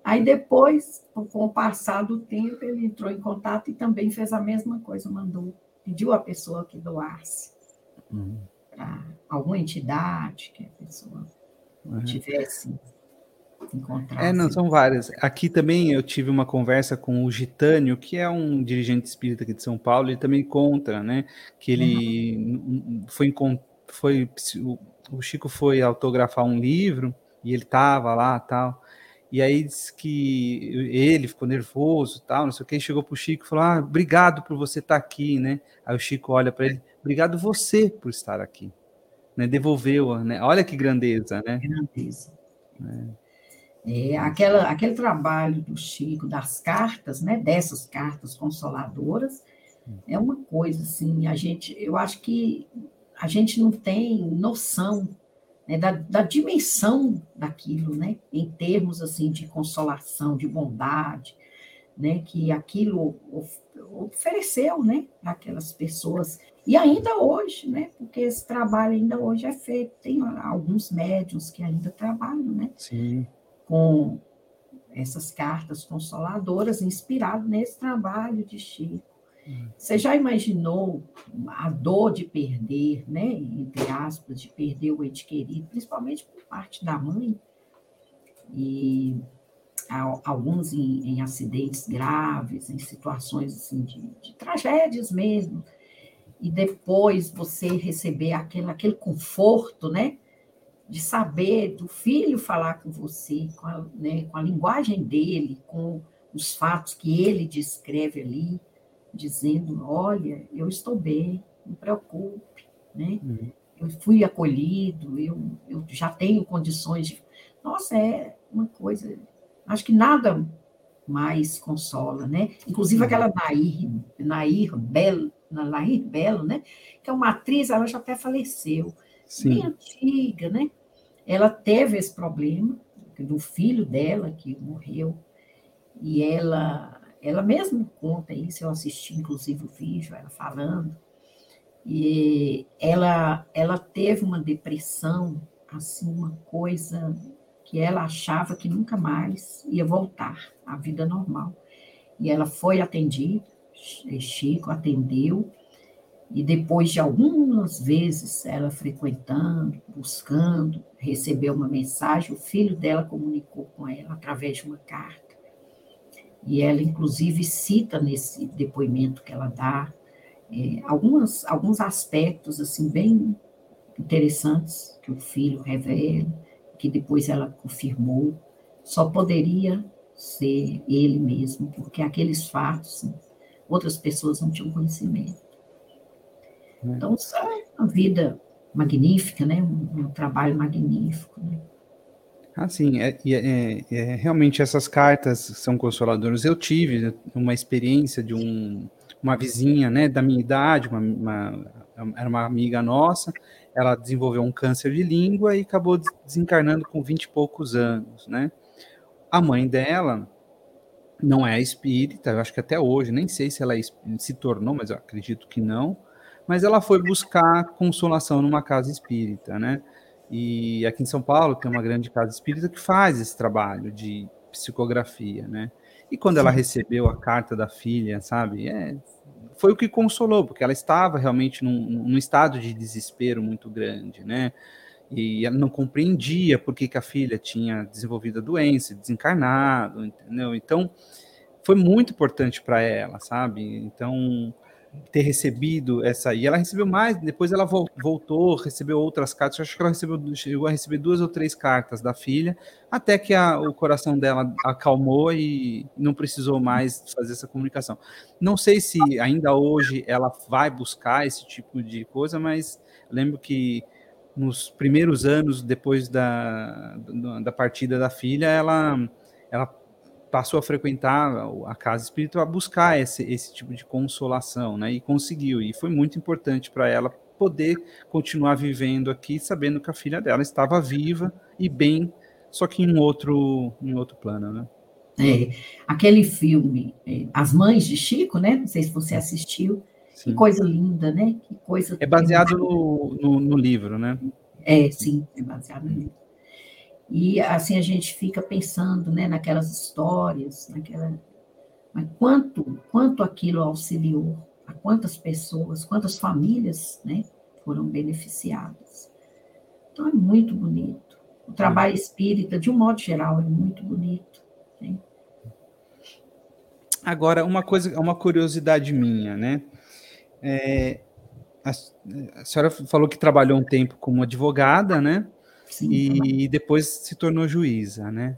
Aí depois, com o passar do tempo, ele entrou em contato e também fez a mesma coisa, mandou, pediu a pessoa que doasse. Uhum para alguma entidade que a pessoa uhum. tivesse encontrado. É, não, são várias. Aqui também eu tive uma conversa com o Gitânio, que é um dirigente espírita aqui de São Paulo, ele também conta, né, que ele uhum. foi, foi o Chico foi autografar um livro e ele estava lá tal. E aí disse que ele ficou nervoso, tal, não sei o que, chegou para o Chico e falou: Ah, obrigado por você estar tá aqui, né? Aí o Chico olha para ele: Obrigado você por estar aqui. Né? Devolveu, né? Olha que grandeza, né? Grandeza. É. é. aquela, aquele trabalho do Chico, das cartas, né? Dessas cartas consoladoras, é uma coisa assim, a gente, eu acho que a gente não tem noção né, da, da, dimensão daquilo, né, em termos assim de consolação, de bondade, né, que aquilo ofereceu, né, para aquelas pessoas e ainda hoje, né, porque esse trabalho ainda hoje é feito, tem alguns médios que ainda trabalham, né, Sim. com essas cartas consoladoras inspirado nesse trabalho de Chico. Você já imaginou a dor de perder, né, entre aspas, de perder o ente querido, principalmente por parte da mãe, e alguns em, em acidentes graves, em situações assim, de, de, tragédias mesmo, e depois você receber aquele, aquele conforto, né, de saber do filho falar com você, com a, né, com a linguagem dele, com os fatos que ele descreve ali, dizendo: olha, eu estou bem, não preocupe, né? Uhum. Eu fui acolhido, eu, eu já tenho condições de. Nossa, é uma coisa. Acho que nada mais consola, né? Inclusive aquela Nair, Nair Belo, Nair Belo, né? Que é uma atriz, ela já até faleceu, Sim. bem antiga, né? Ela teve esse problema do filho dela que morreu e ela ela mesma conta isso, eu assisti inclusive o vídeo, ela falando. E ela, ela teve uma depressão, assim, uma coisa que ela achava que nunca mais ia voltar à vida normal. E ela foi atendida, Chico atendeu, e depois de algumas vezes ela frequentando, buscando, recebeu uma mensagem, o filho dela comunicou com ela através de uma carta e ela, inclusive, cita nesse depoimento que ela dá é, algumas, alguns aspectos assim bem interessantes que o filho revela, que depois ela confirmou, só poderia ser ele mesmo, porque aqueles fatos outras pessoas não tinham conhecimento. É. Então, é uma vida magnífica, né? um, um trabalho magnífico. Né? Ah, sim, é, é, é, realmente essas cartas são consoladoras. Eu tive uma experiência de um, uma vizinha, né, da minha idade, uma, uma, era uma amiga nossa, ela desenvolveu um câncer de língua e acabou desencarnando com 20 e poucos anos, né? A mãe dela não é espírita, eu acho que até hoje, nem sei se ela é se tornou, mas eu acredito que não, mas ela foi buscar consolação numa casa espírita, né? E aqui em São Paulo tem uma grande casa espírita que faz esse trabalho de psicografia, né? E quando ela recebeu a carta da filha, sabe, é, foi o que consolou, porque ela estava realmente num, num, estado de desespero muito grande, né? E ela não compreendia por que, que a filha tinha desenvolvido a doença, desencarnado, entendeu? Então, foi muito importante para ela, sabe? Então, ter recebido essa. E ela recebeu mais, depois ela voltou, recebeu outras cartas. Acho que ela recebeu, chegou a receber duas ou três cartas da filha, até que a, o coração dela acalmou e não precisou mais fazer essa comunicação. Não sei se ainda hoje ela vai buscar esse tipo de coisa, mas lembro que nos primeiros anos depois da, da partida da filha, ela, ela passou a frequentar a casa espírita a buscar esse, esse tipo de consolação, né? E conseguiu, e foi muito importante para ela poder continuar vivendo aqui, sabendo que a filha dela estava viva e bem, só que em um outro, em outro plano, né? É, aquele filme, é, As Mães de Chico, né? Não sei se você assistiu. Sim. Que coisa linda, né? Que coisa. É baseado no, no, no livro, né? É, sim, é baseado no livro. E assim a gente fica pensando né, naquelas histórias, naquela. Mas quanto, quanto aquilo auxiliou, a quantas pessoas, quantas famílias né, foram beneficiadas. Então é muito bonito. O trabalho espírita, de um modo geral, é muito bonito. Né? Agora, uma coisa, uma curiosidade minha, né? É, a, a senhora falou que trabalhou um tempo como advogada, né? Sim, e depois se tornou juíza, né?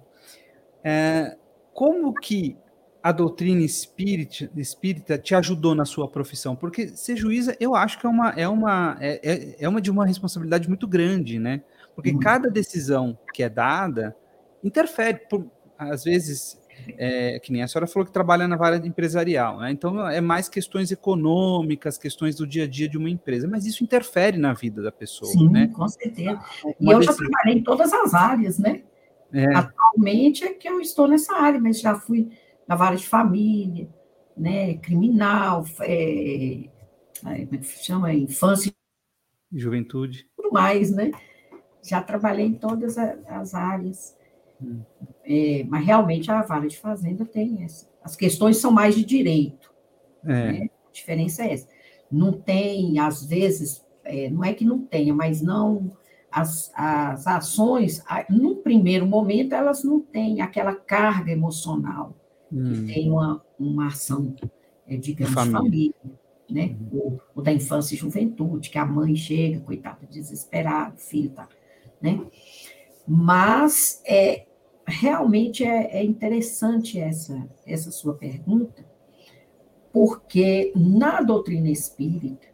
É, como que a doutrina espírita, espírita te ajudou na sua profissão? Porque ser juíza, eu acho que é uma, é uma, é, é, é uma de uma responsabilidade muito grande, né? Porque uhum. cada decisão que é dada interfere, por, às vezes, é, que nem a senhora falou que trabalha na área empresarial, né? Então é mais questões econômicas, questões do dia a dia de uma empresa, mas isso interfere na vida da pessoa, Sim, né? com certeza. Uma e eu já trabalhei em todas as áreas, né? É. Atualmente é que eu estou nessa área, mas já fui na vara de família, né? Criminal, é, como é que chama? Infância e juventude. Tudo mais, né? Já trabalhei em todas as áreas. Hum. É, mas realmente a vara de fazenda tem essa. As questões são mais de direito. É. Né? A diferença é essa. Não tem, às vezes, é, não é que não tenha, mas não as, as ações, no primeiro momento, elas não têm aquela carga emocional hum. que tem uma, uma ação, é, digamos, família. família né? Uhum. O, o, da infância e juventude, que a mãe chega, coitada, desesperada, o filho tá, né? Mas é, realmente é, é interessante essa, essa sua pergunta, porque na doutrina espírita,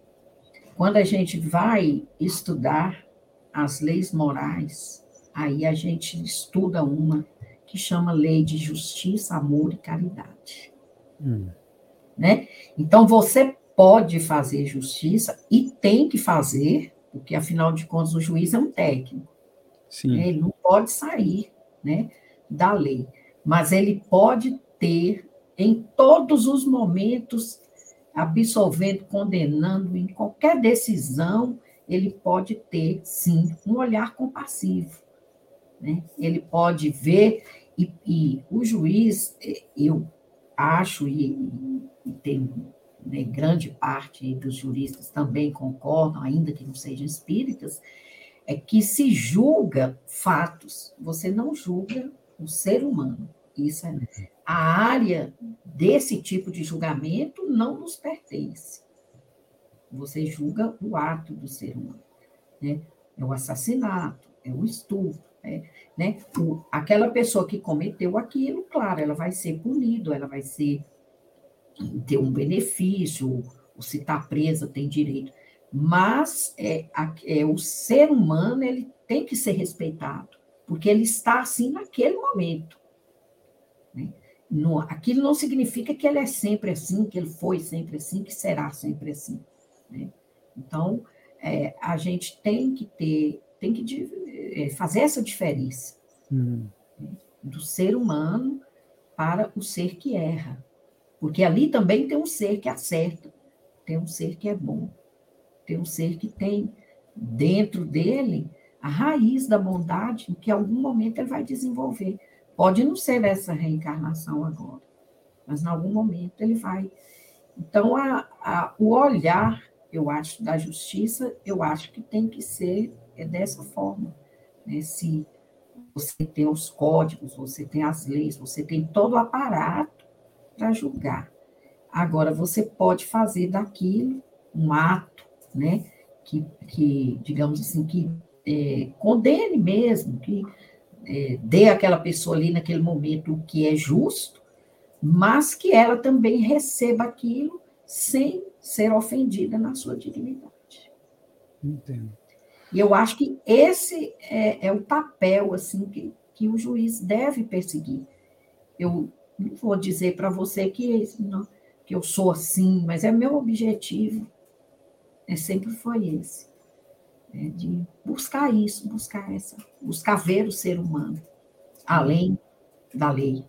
quando a gente vai estudar as leis morais, aí a gente estuda uma que chama Lei de Justiça, Amor e Caridade. Hum. Né? Então, você pode fazer justiça e tem que fazer, porque, afinal de contas, o juiz é um técnico. Né? Ele não pode sair né, da lei, mas ele pode ter, em todos os momentos, absolvendo, condenando, em qualquer decisão, ele pode ter, sim, um olhar compassivo. Né? Ele pode ver, e, e o juiz, eu acho, e, e tem né, grande parte dos juristas também concordam, ainda que não sejam espíritas, é que se julga fatos, você não julga o ser humano. Isso é a área desse tipo de julgamento não nos pertence. Você julga o ato do ser humano. Né? É o assassinato, é o estupro. É, né? O, aquela pessoa que cometeu aquilo, claro, ela vai ser punida, ela vai ser ter um benefício, ou se está presa tem direito. Mas é, é, o ser humano ele tem que ser respeitado, porque ele está assim naquele momento. Né? No, aquilo não significa que ele é sempre assim, que ele foi sempre assim, que será sempre assim. Né? Então, é, a gente tem que ter, tem que é, fazer essa diferença hum. né? do ser humano para o ser que erra. Porque ali também tem um ser que acerta, tem um ser que é bom, tem um ser que tem dentro dele a raiz da bondade que em algum momento ele vai desenvolver. Pode não ser essa reencarnação agora, mas em algum momento ele vai. Então, a, a, o olhar eu acho, da justiça, eu acho que tem que ser é dessa forma. Né? Se você tem os códigos, você tem as leis, você tem todo o aparato para julgar. Agora, você pode fazer daquilo um ato, né? Que, que digamos assim, que é, condene mesmo, que é, dê àquela pessoa ali naquele momento o que é justo, mas que ela também receba aquilo sem ser ofendida na sua dignidade. Entendo. E eu acho que esse é, é o papel assim que, que o juiz deve perseguir. Eu não vou dizer para você que, não, que eu sou assim, mas é meu objetivo. É, sempre foi esse. É, de buscar isso, buscar essa, buscar ver o ser humano além da lei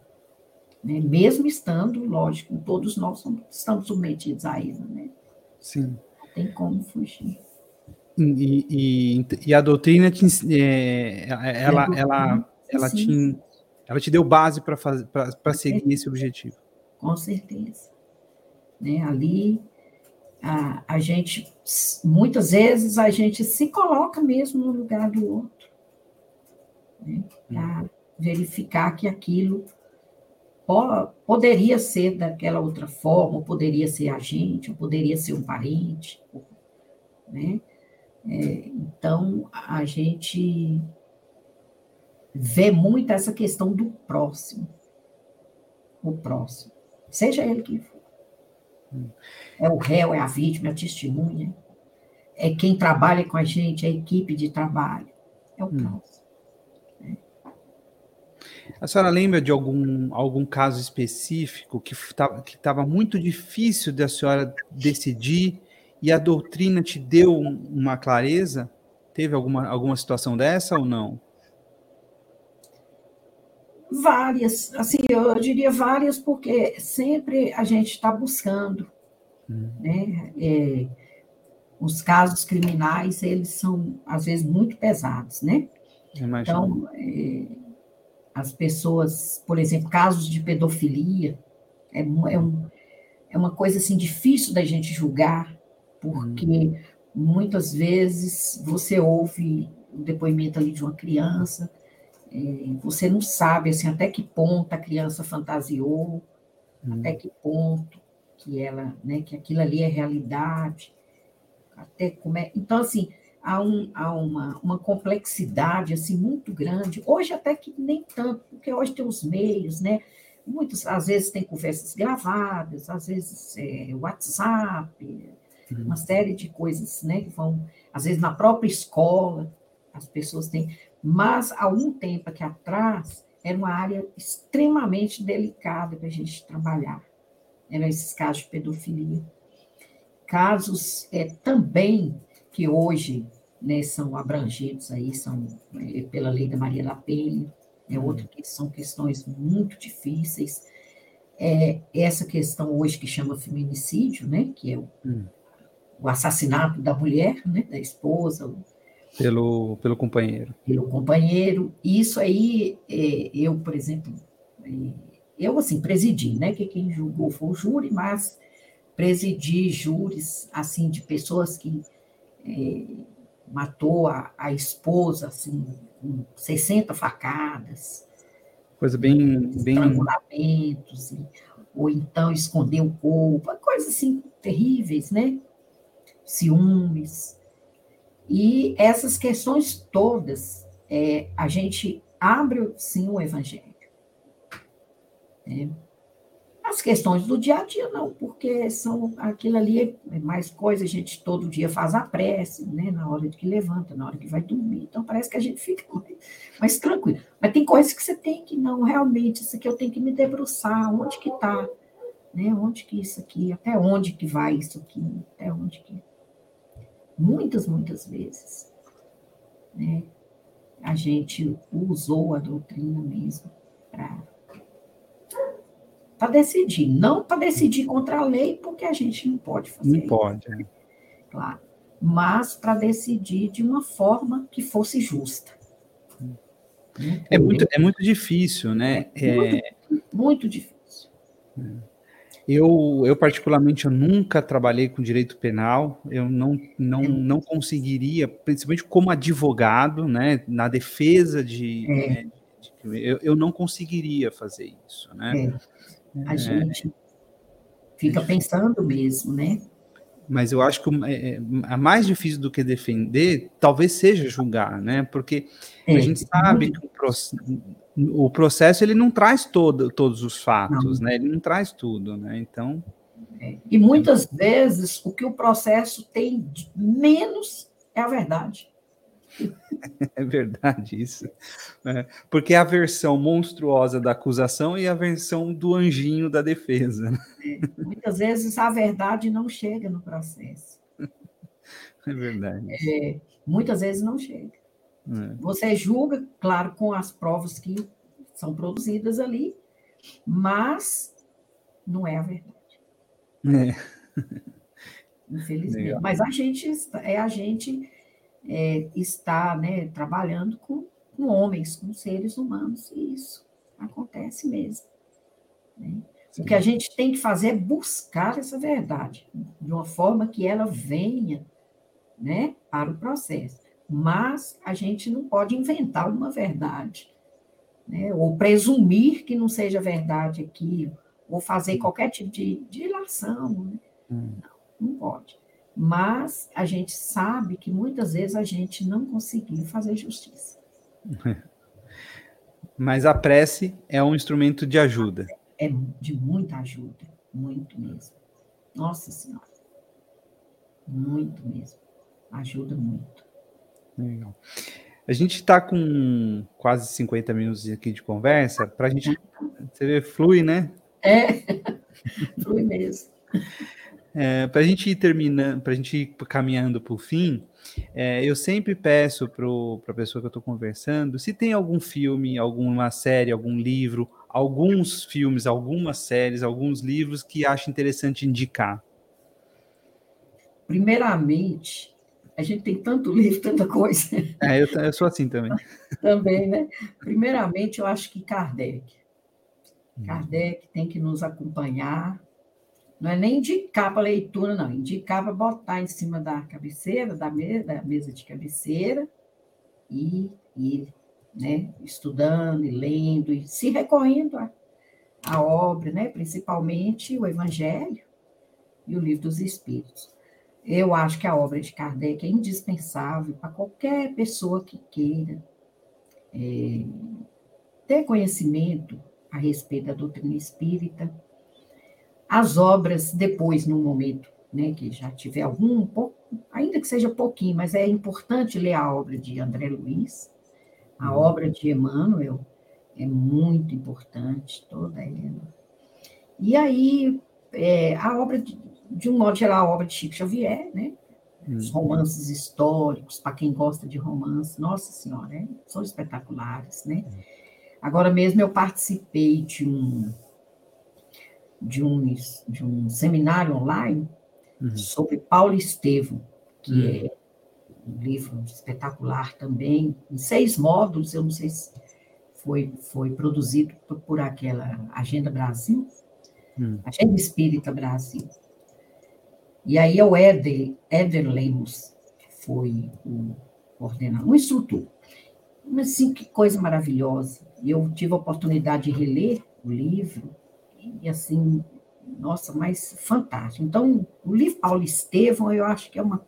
né? mesmo estando, lógico, todos nós estamos submetidos a ele, né? Sim. Não tem como fugir. E, e, e a doutrina te, é, ela, ela, ela, te, ela te deu base para seguir esse objetivo. Com certeza. Né? Ali a, a gente, muitas vezes, a gente se coloca mesmo no lugar do outro. Né? Para hum. verificar que aquilo poderia ser daquela outra forma, ou poderia ser a gente, ou poderia ser um parente, né? É, então, a gente vê muito essa questão do próximo, o próximo. seja ele quem for. Hum. É o réu, é a vítima, é a testemunha, é quem trabalha com a gente, é a equipe de trabalho, é o hum. caso. A senhora lembra de algum, algum caso específico que estava que muito difícil da senhora decidir e a doutrina te deu uma clareza? Teve alguma, alguma situação dessa ou não? Várias, assim, eu diria várias, porque sempre a gente está buscando, hum. né? É, os casos criminais, eles são, às vezes, muito pesados, né? Então, é, as pessoas, por exemplo, casos de pedofilia, é, é, um, é uma coisa, assim, difícil da gente julgar, porque hum. muitas vezes você ouve o depoimento ali de uma criança, você não sabe assim, até que ponto a criança fantasiou, hum. até que ponto que ela, né, que aquilo ali é realidade, até como é. Então, assim, há, um, há uma, uma complexidade assim, muito grande. Hoje até que nem tanto, porque hoje tem os meios, né? Muitos, às vezes tem conversas gravadas, às vezes é, WhatsApp, uhum. uma série de coisas, né? Que vão, às vezes na própria escola, as pessoas têm. Mas há um tempo aqui atrás, era uma área extremamente delicada para a gente trabalhar. Eram esses casos de pedofilia. Casos é, também que hoje né, são abrangidos aí, são é, pela lei da Maria da Penha, é outra uhum. que são questões muito difíceis. É, essa questão hoje que chama feminicídio, né, que é o, hum. o assassinato da mulher, né, da esposa, pelo, pelo companheiro. Pelo companheiro. Isso aí, é, eu, por exemplo, é, eu, assim, presidi, né? Que quem julgou foi o júri, mas presidi júris, assim, de pessoas que é, matou a, a esposa, assim, com 60 facadas. Coisa bem... bem... Estrangulamentos, ou então esconder o corpo, coisas, assim, terríveis, né? Ciúmes. E essas questões todas, é, a gente abre, sim, o evangelho. É. As questões do dia a dia, não, porque são aquilo ali é mais coisa, a gente todo dia faz a prece, né, na hora que levanta, na hora que vai dormir. Então parece que a gente fica mais, mais tranquilo. Mas tem coisas que você tem que, não, realmente, isso aqui eu tenho que me debruçar, onde que está, né? Onde que isso aqui, até onde que vai isso aqui, até onde que muitas, muitas vezes, né, a gente usou a doutrina mesmo para decidir, não para decidir contra a lei, porque a gente não pode fazer. Não pode, é. claro, mas para decidir de uma forma que fosse justa. É muito, é muito difícil, né? É muito, muito difícil. É. Eu, eu particularmente, eu nunca trabalhei com direito penal, eu não, não, não conseguiria, principalmente como advogado, né, na defesa de... É. Né, de eu, eu não conseguiria fazer isso, né? É. A é. gente fica pensando mesmo, né? Mas eu acho que é, é mais difícil do que defender, talvez seja julgar, né? Porque é, a gente sabe que o processo o processo ele não traz todo, todos os fatos, não. né? Ele não traz tudo, né? Então. É. E muitas vezes o que o processo tem menos é a verdade. É verdade isso. É, porque é a versão monstruosa da acusação e a versão do anjinho da defesa. É, muitas vezes a verdade não chega no processo. É verdade. É, muitas vezes não chega. É. Você julga, claro, com as provas que são produzidas ali, mas não é a verdade. É. Infelizmente. Legal. Mas a gente é a gente é, está né, trabalhando com, com homens, com seres humanos, e isso acontece mesmo. Né? O que a gente tem que fazer é buscar essa verdade, de uma forma que ela venha né, para o processo mas a gente não pode inventar uma verdade, né? ou presumir que não seja verdade aquilo, ou fazer qualquer tipo de, de ilação. Né? Hum. Não, não pode. Mas a gente sabe que muitas vezes a gente não conseguiu fazer justiça. Mas a prece é um instrumento de ajuda. é de muita ajuda, muito mesmo. Nossa Senhora. Muito mesmo. Ajuda muito. Legal. A gente está com quase 50 minutos aqui de conversa, para a gente. Você vê, flui, né? É, flui mesmo. É, para a gente ir terminando, para a gente ir caminhando para o fim, é, eu sempre peço para a pessoa que eu estou conversando se tem algum filme, alguma série, algum livro, alguns filmes, algumas séries, alguns livros que acha interessante indicar. Primeiramente, a gente tem tanto livro, tanta coisa. É, eu, eu sou assim também. também, né? Primeiramente, eu acho que Kardec. Hum. Kardec tem que nos acompanhar. Não é nem indicar para leitura, não. Indicar para botar em cima da cabeceira, da mesa, da mesa de cabeceira, e ir né, estudando e lendo, e se recorrendo à, à obra, né, principalmente o Evangelho e o Livro dos Espíritos. Eu acho que a obra de Kardec é indispensável para qualquer pessoa que queira é, ter conhecimento a respeito da doutrina espírita. As obras, depois, no momento né, que já tiver algum, pouco, ainda que seja pouquinho, mas é importante ler a obra de André Luiz, a uhum. obra de Emmanuel, é muito importante, toda ela. E aí, é, a obra de, de um modo geral, a obra de Chico Xavier, né? Os hum. romances históricos, para quem gosta de romance, nossa senhora, é, são espetaculares, né? Agora mesmo eu participei de um de um, de um seminário online uhum. sobre Paulo Estevam, que uhum. é um livro espetacular também, em seis módulos, eu não sei se foi, foi produzido por, por aquela Agenda Brasil, uhum. Agenda Espírita Brasil. E aí é o Éder, Éder Lemos, que foi o coordenador, um instrutor. Mas, assim, que coisa maravilhosa. Eu tive a oportunidade de reler o livro, e, assim, nossa, mas fantástico. Então, o livro Paulo Estevam, eu acho que é uma.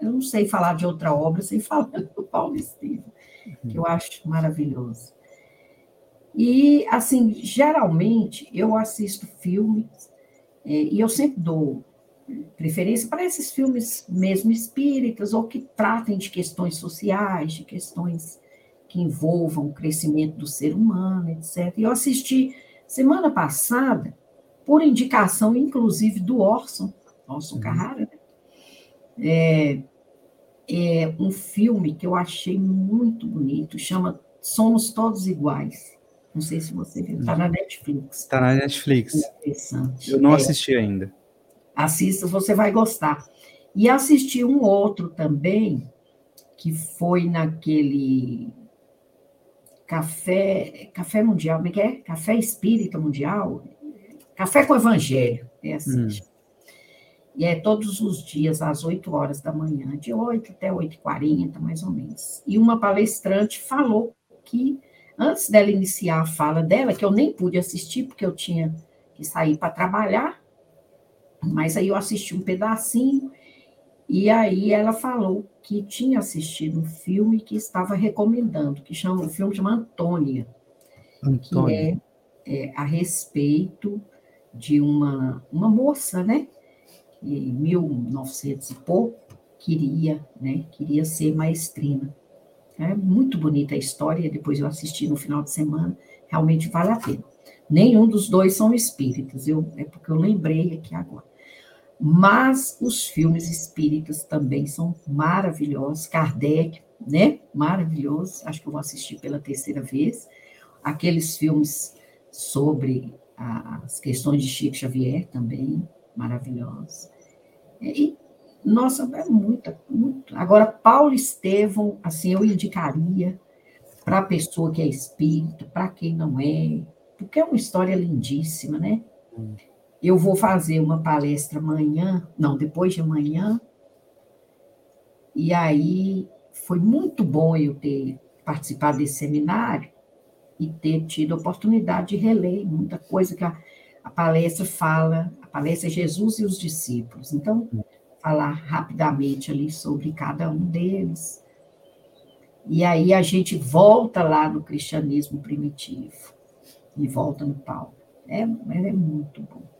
Eu não sei falar de outra obra sem falar do Paulo Estevam, que eu acho maravilhoso. E, assim, geralmente, eu assisto filmes, é, e eu sempre dou preferência para esses filmes mesmo espíritas ou que tratem de questões sociais, de questões que envolvam o crescimento do ser humano, etc. E eu assisti semana passada, por indicação, inclusive, do Orson, Orson uhum. Carrara, né? é, é um filme que eu achei muito bonito, chama Somos Todos Iguais. Não sei se você viu, está na Netflix. Está na Netflix. interessante. Eu não é. assisti ainda. Assista, você vai gostar. E assisti um outro também, que foi naquele Café, Café Mundial, como é que é? Café Espírita Mundial? Café com Evangelho, é assim. Hum. E é todos os dias, às 8 horas da manhã, de 8 até 8h40, mais ou menos. E uma palestrante falou que, antes dela iniciar a fala dela, que eu nem pude assistir, porque eu tinha que sair para trabalhar, mas aí eu assisti um pedacinho, e aí ela falou que tinha assistido um filme que estava recomendando, que chama, o filme chama Antônia, Antônia. que é, é, a respeito de uma, uma moça, né, em 1900 e pouco, queria, né, queria ser maestrina. É muito bonita a história, depois eu assisti no final de semana, realmente vale a pena. Nenhum dos dois são espíritas, eu, é porque eu lembrei aqui agora. Mas os filmes espíritas também são maravilhosos. Kardec, né? Maravilhoso. Acho que eu vou assistir pela terceira vez. Aqueles filmes sobre as questões de Chico Xavier também, maravilhosos. E, nossa, é muita, muito. Agora, Paulo Estevão, assim, eu indicaria para a pessoa que é espírita, para quem não é, porque é uma história lindíssima, né? Eu vou fazer uma palestra amanhã, não, depois de amanhã. E aí foi muito bom eu ter participado desse seminário e ter tido a oportunidade de reler muita coisa que a, a palestra fala, a palestra é Jesus e os discípulos. Então, falar rapidamente ali sobre cada um deles. E aí a gente volta lá no cristianismo primitivo e volta no Paulo. É, é muito bom.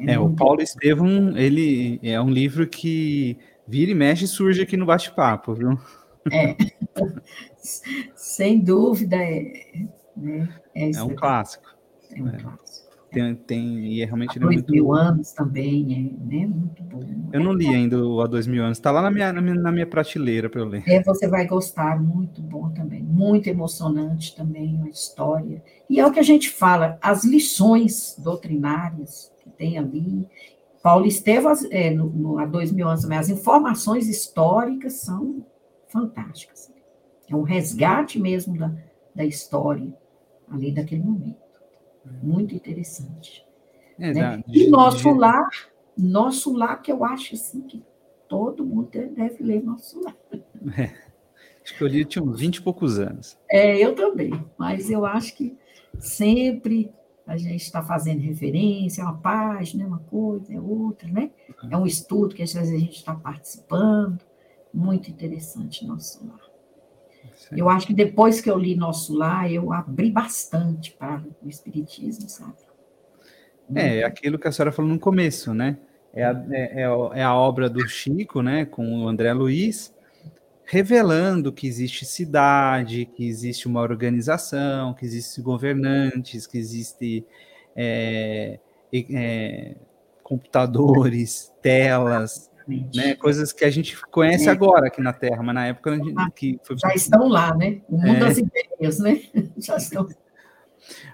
É, o Paulo. Estevam, ele é um livro que vira e mexe e surge aqui no bate-papo, viu? É, sem dúvida, é, né? é, é um clássico. É um é. clássico. Tem, tem, e é realmente Há dois muito... mil anos também, é né? muito bom. Eu não li ainda o Há Dois Mil Anos, está lá na minha, na minha, na minha prateleira para eu ler. É, você vai gostar, muito bom também, muito emocionante também a história. E é o que a gente fala, as lições doutrinárias que tem ali. Paulo Estevam, é, no, no, há dois mil anos, as informações históricas são fantásticas. É um resgate mesmo da, da história ali daquele momento. Muito interessante. É, né? E nosso lar, nosso lar, que eu acho assim que todo mundo deve ler nosso lar. É. Acho que eu li tinha uns 20 e poucos anos. É, eu também, mas eu acho que sempre a gente está fazendo referência, é uma página, é uma coisa, é outra, né? É um estudo que às vezes a gente está participando. Muito interessante nosso lar. Eu acho que depois que eu li Nosso Lar, eu abri bastante para o Espiritismo, sabe? É, é aquilo que a senhora falou no começo, né? É a, é, é, é a obra do Chico, né, com o André Luiz, revelando que existe cidade, que existe uma organização, que existem governantes, que existem é, é, computadores, telas, né? Coisas que a gente conhece é. agora aqui na Terra, mas na época ah, que foi... já estão lá, né? O mundo é. das ideias, né? Já estão.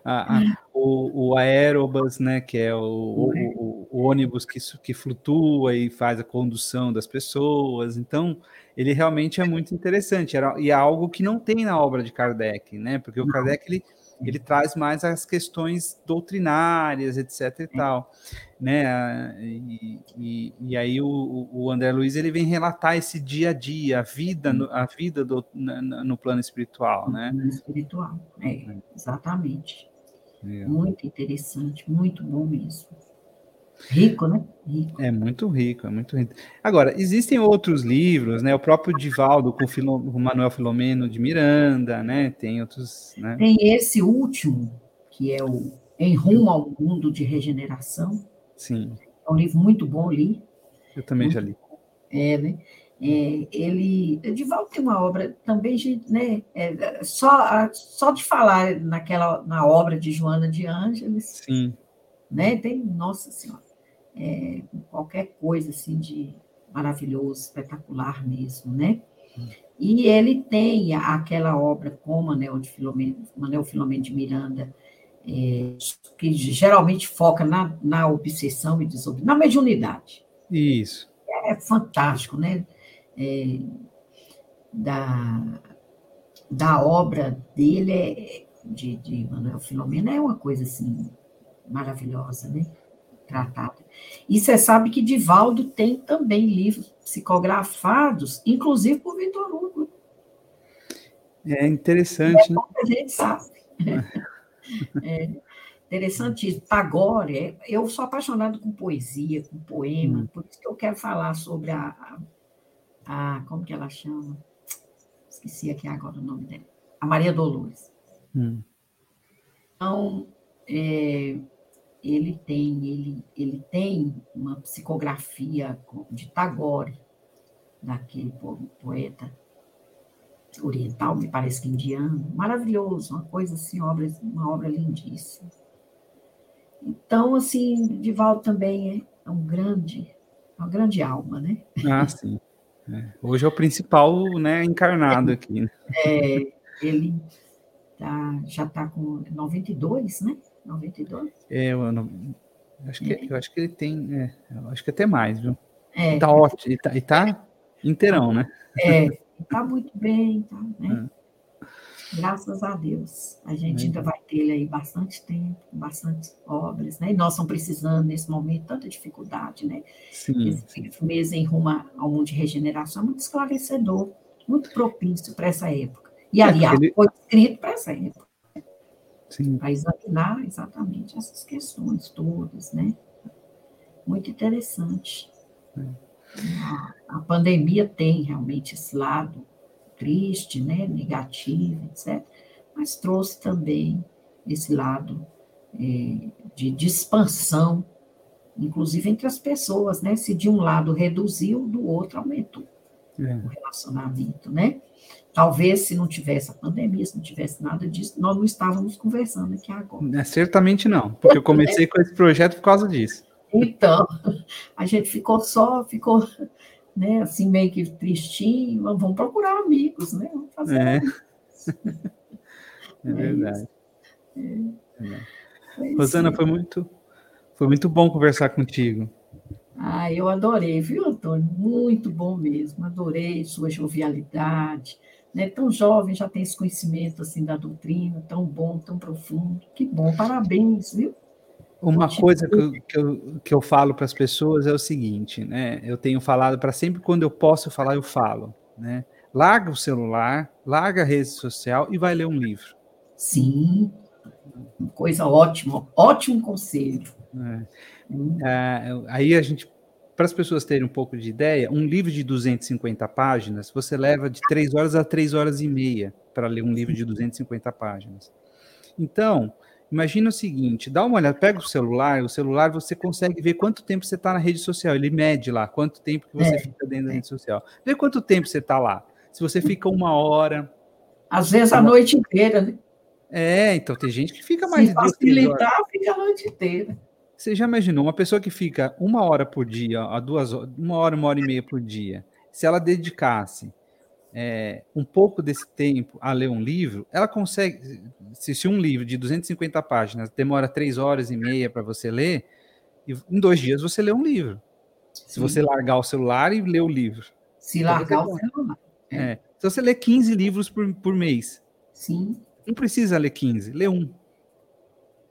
A, a, o, o aerobus, né, que é o, o, o, o, ônibus que, que flutua e faz a condução das pessoas. Então, ele realmente é muito interessante. Era, e é algo que não tem na obra de Kardec, né? Porque o Kardec ele ele traz mais as questões doutrinárias, etc. e tal, né? E, e, e aí o, o, André Luiz ele vem relatar esse dia a dia, a vida, no, a vida do, no, no plano espiritual, né? No plano espiritual, é, exatamente. É. Muito interessante, muito bom mesmo. Rico, né? Rico. É muito rico, é muito rico. Agora, existem outros livros, né? O próprio Divaldo com o Manuel Filomeno de Miranda, né? Tem outros. Né? Tem esse último, que é o Em Rumo ao Mundo de Regeneração. Sim. É um livro muito bom, li. Eu também já li. É, né? É, ele, Divaldo tem uma obra também, né? É, só, só de falar naquela na obra de Joana de Ângeles. Sim. Né? Tem, nossa senhora é, qualquer coisa assim de maravilhoso, espetacular mesmo, né? E ele tem aquela obra como Anel de Filomeno, Anel Filomeno de Miranda, é, que geralmente foca na, na obsessão e desobediência, na mediunidade. Isso. É fantástico, né? É, da, da obra dele, é, de, de Manuel Filomeno, é uma coisa assim maravilhosa, né? tratada. E você sabe que Divaldo tem também livros psicografados, inclusive por Vitor Hugo. É interessante, é né? A gente sabe. É interessantíssimo. Tagore, é, eu sou apaixonado com poesia, com poema, hum. por isso que eu quero falar sobre a, a, a, como que ela chama? Esqueci aqui agora o nome dela. A Maria Dolores. Hum. Então, é, ele tem, ele, ele tem uma psicografia de Tagore, daquele poeta oriental, me parece que indiano, maravilhoso, uma coisa assim, obra, uma obra lindíssima. Então, assim, Divaldo também é um grande, uma grande alma, né? Ah, sim. É. Hoje é o principal, né, encarnado aqui. Né? É, ele tá, já está com 92, né? 92? É, eu, não, acho que, é. eu acho que ele tem, é, acho que até mais, viu? É. Tá ótimo, e tá, e tá inteirão, né? É, tá muito bem, tá, né? É. Graças a Deus. A gente ainda vai ter ele aí bastante tempo, bastante obras, né? E nós estamos precisando, nesse momento, tanta dificuldade, né? Sim. Esse mês em rumo ao mundo de regeneração é muito esclarecedor, muito propício para essa época. E, é, aliás, ele... foi escrito para essa época para examinar exatamente essas questões todas, né? Muito interessante. É. A, a, pandemia tem realmente esse lado triste, né? Negativo, etc. Mas trouxe também esse lado é, de, de expansão, inclusive entre as pessoas, né? Se de um lado reduziu, do outro aumentou. O relacionamento, né? Talvez se não tivesse a pandemia, se não tivesse nada disso, nós não estávamos conversando aqui agora. É, certamente não, porque eu comecei com esse projeto por causa disso. Então, a gente ficou só, ficou né, assim meio que tristinho, vamos procurar amigos, né? Vamos fazer é. é verdade. É. É. Rosana, foi muito, foi muito bom conversar contigo. Ah, eu adorei, viu, Antônio? Muito bom mesmo. Adorei sua jovialidade, né? Tão jovem, já tem esse conhecimento assim da doutrina, tão bom, tão profundo. Que bom, parabéns, viu? Uma coisa que eu, que eu, que eu falo para as pessoas é o seguinte, né? Eu tenho falado para sempre quando eu posso falar, eu falo, né? Larga o celular, larga a rede social e vai ler um livro. Sim, coisa ótima, ótimo conselho. É. É, aí a gente para as pessoas terem um pouco de ideia, um livro de 250 páginas, você leva de 3 horas a 3 horas e meia para ler um livro de 250 páginas. Então, imagina o seguinte, dá uma olhada, pega o celular, o celular você consegue ver quanto tempo você está na rede social, ele mede lá quanto tempo que você é. fica dentro da rede social. Vê quanto tempo você está lá. Se você fica uma hora... Às vezes a noite inteira, né? É, então tem gente que fica mais Se facilitar, fica a noite inteira. Você já imaginou uma pessoa que fica uma hora por dia, a duas uma hora, uma hora e meia por dia, se ela dedicasse é, um pouco desse tempo a ler um livro, ela consegue. Se, se um livro de 250 páginas demora três horas e meia para você ler, em dois dias você lê um livro. Sim. Se você largar o celular e ler o livro. Se largar o celular. É. é. Se você lê 15 livros por, por mês. Sim. Não precisa ler 15, lê um.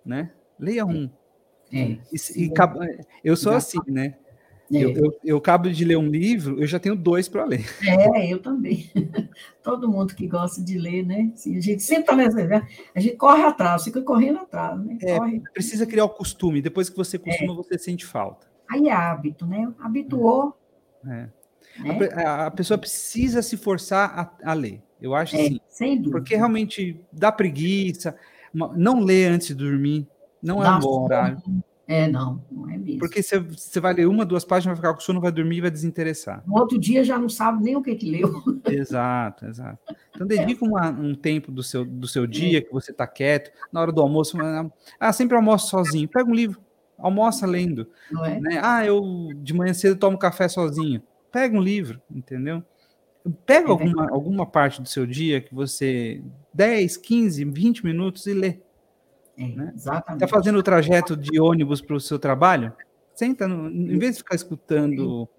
Né? Leia um. É, e, e, eu sou assim, né? É. Eu, eu, eu, acabo de ler um livro, eu já tenho dois para ler. É, eu também. Todo mundo que gosta de ler, né? Assim, a gente sempre está nessa. Né? A gente corre atrás, fica correndo atrás, né? É, corre. Precisa criar o costume. Depois que você costuma, é. você sente falta. Aí é hábito, né? Habituou. É. Né? A, a, pessoa precisa se forçar a, a ler. Eu acho é, assim. Sem dúvida. Porque realmente dá preguiça. Não lê antes de dormir. Não é um bom horário. É, não, não é mesmo. Porque você, vai ler uma, duas páginas, vai ficar com sono, vai dormir e vai desinteressar. No outro dia já não sabe nem o que que leu. Exato, exato. Então dedica uma, um tempo do seu, do seu dia que você está quieto, na hora do almoço, ah, sempre almoço sozinho, pega um livro, almoça lendo. Não é? Né? Ah, eu de manhã cedo tomo café sozinho. Pega um livro, entendeu? Pega é alguma, alguma parte do seu dia que você 10, 15, 20 minutos e lê. É, né? Exatamente. Está fazendo o trajeto de ônibus para o seu trabalho? Senta, no, em vez de ficar escutando.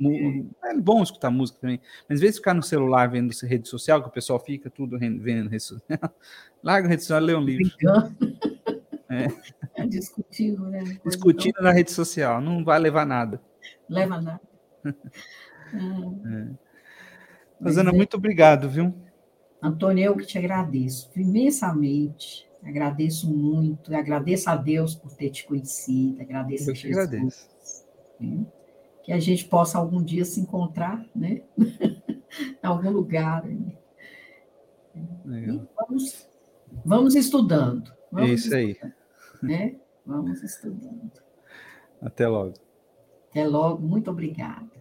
É bom escutar música também, mas em vez de ficar no celular vendo rede social, que o pessoal fica tudo vendo rede social, larga a rede social e lê um livro. É. é discutindo, né? Discutindo na rede social, não vai levar nada. Leva nada. é. Rosana, é. muito obrigado, viu? Antônio, eu que te agradeço imensamente Agradeço muito, agradeço a Deus por ter te conhecido, agradeço Eu a Jesus. Agradeço. Né? Que a gente possa algum dia se encontrar, né? em algum lugar. Né? Vamos, vamos estudando. Vamos é isso aí. Né? Vamos estudando. Até logo. Até logo, muito obrigada.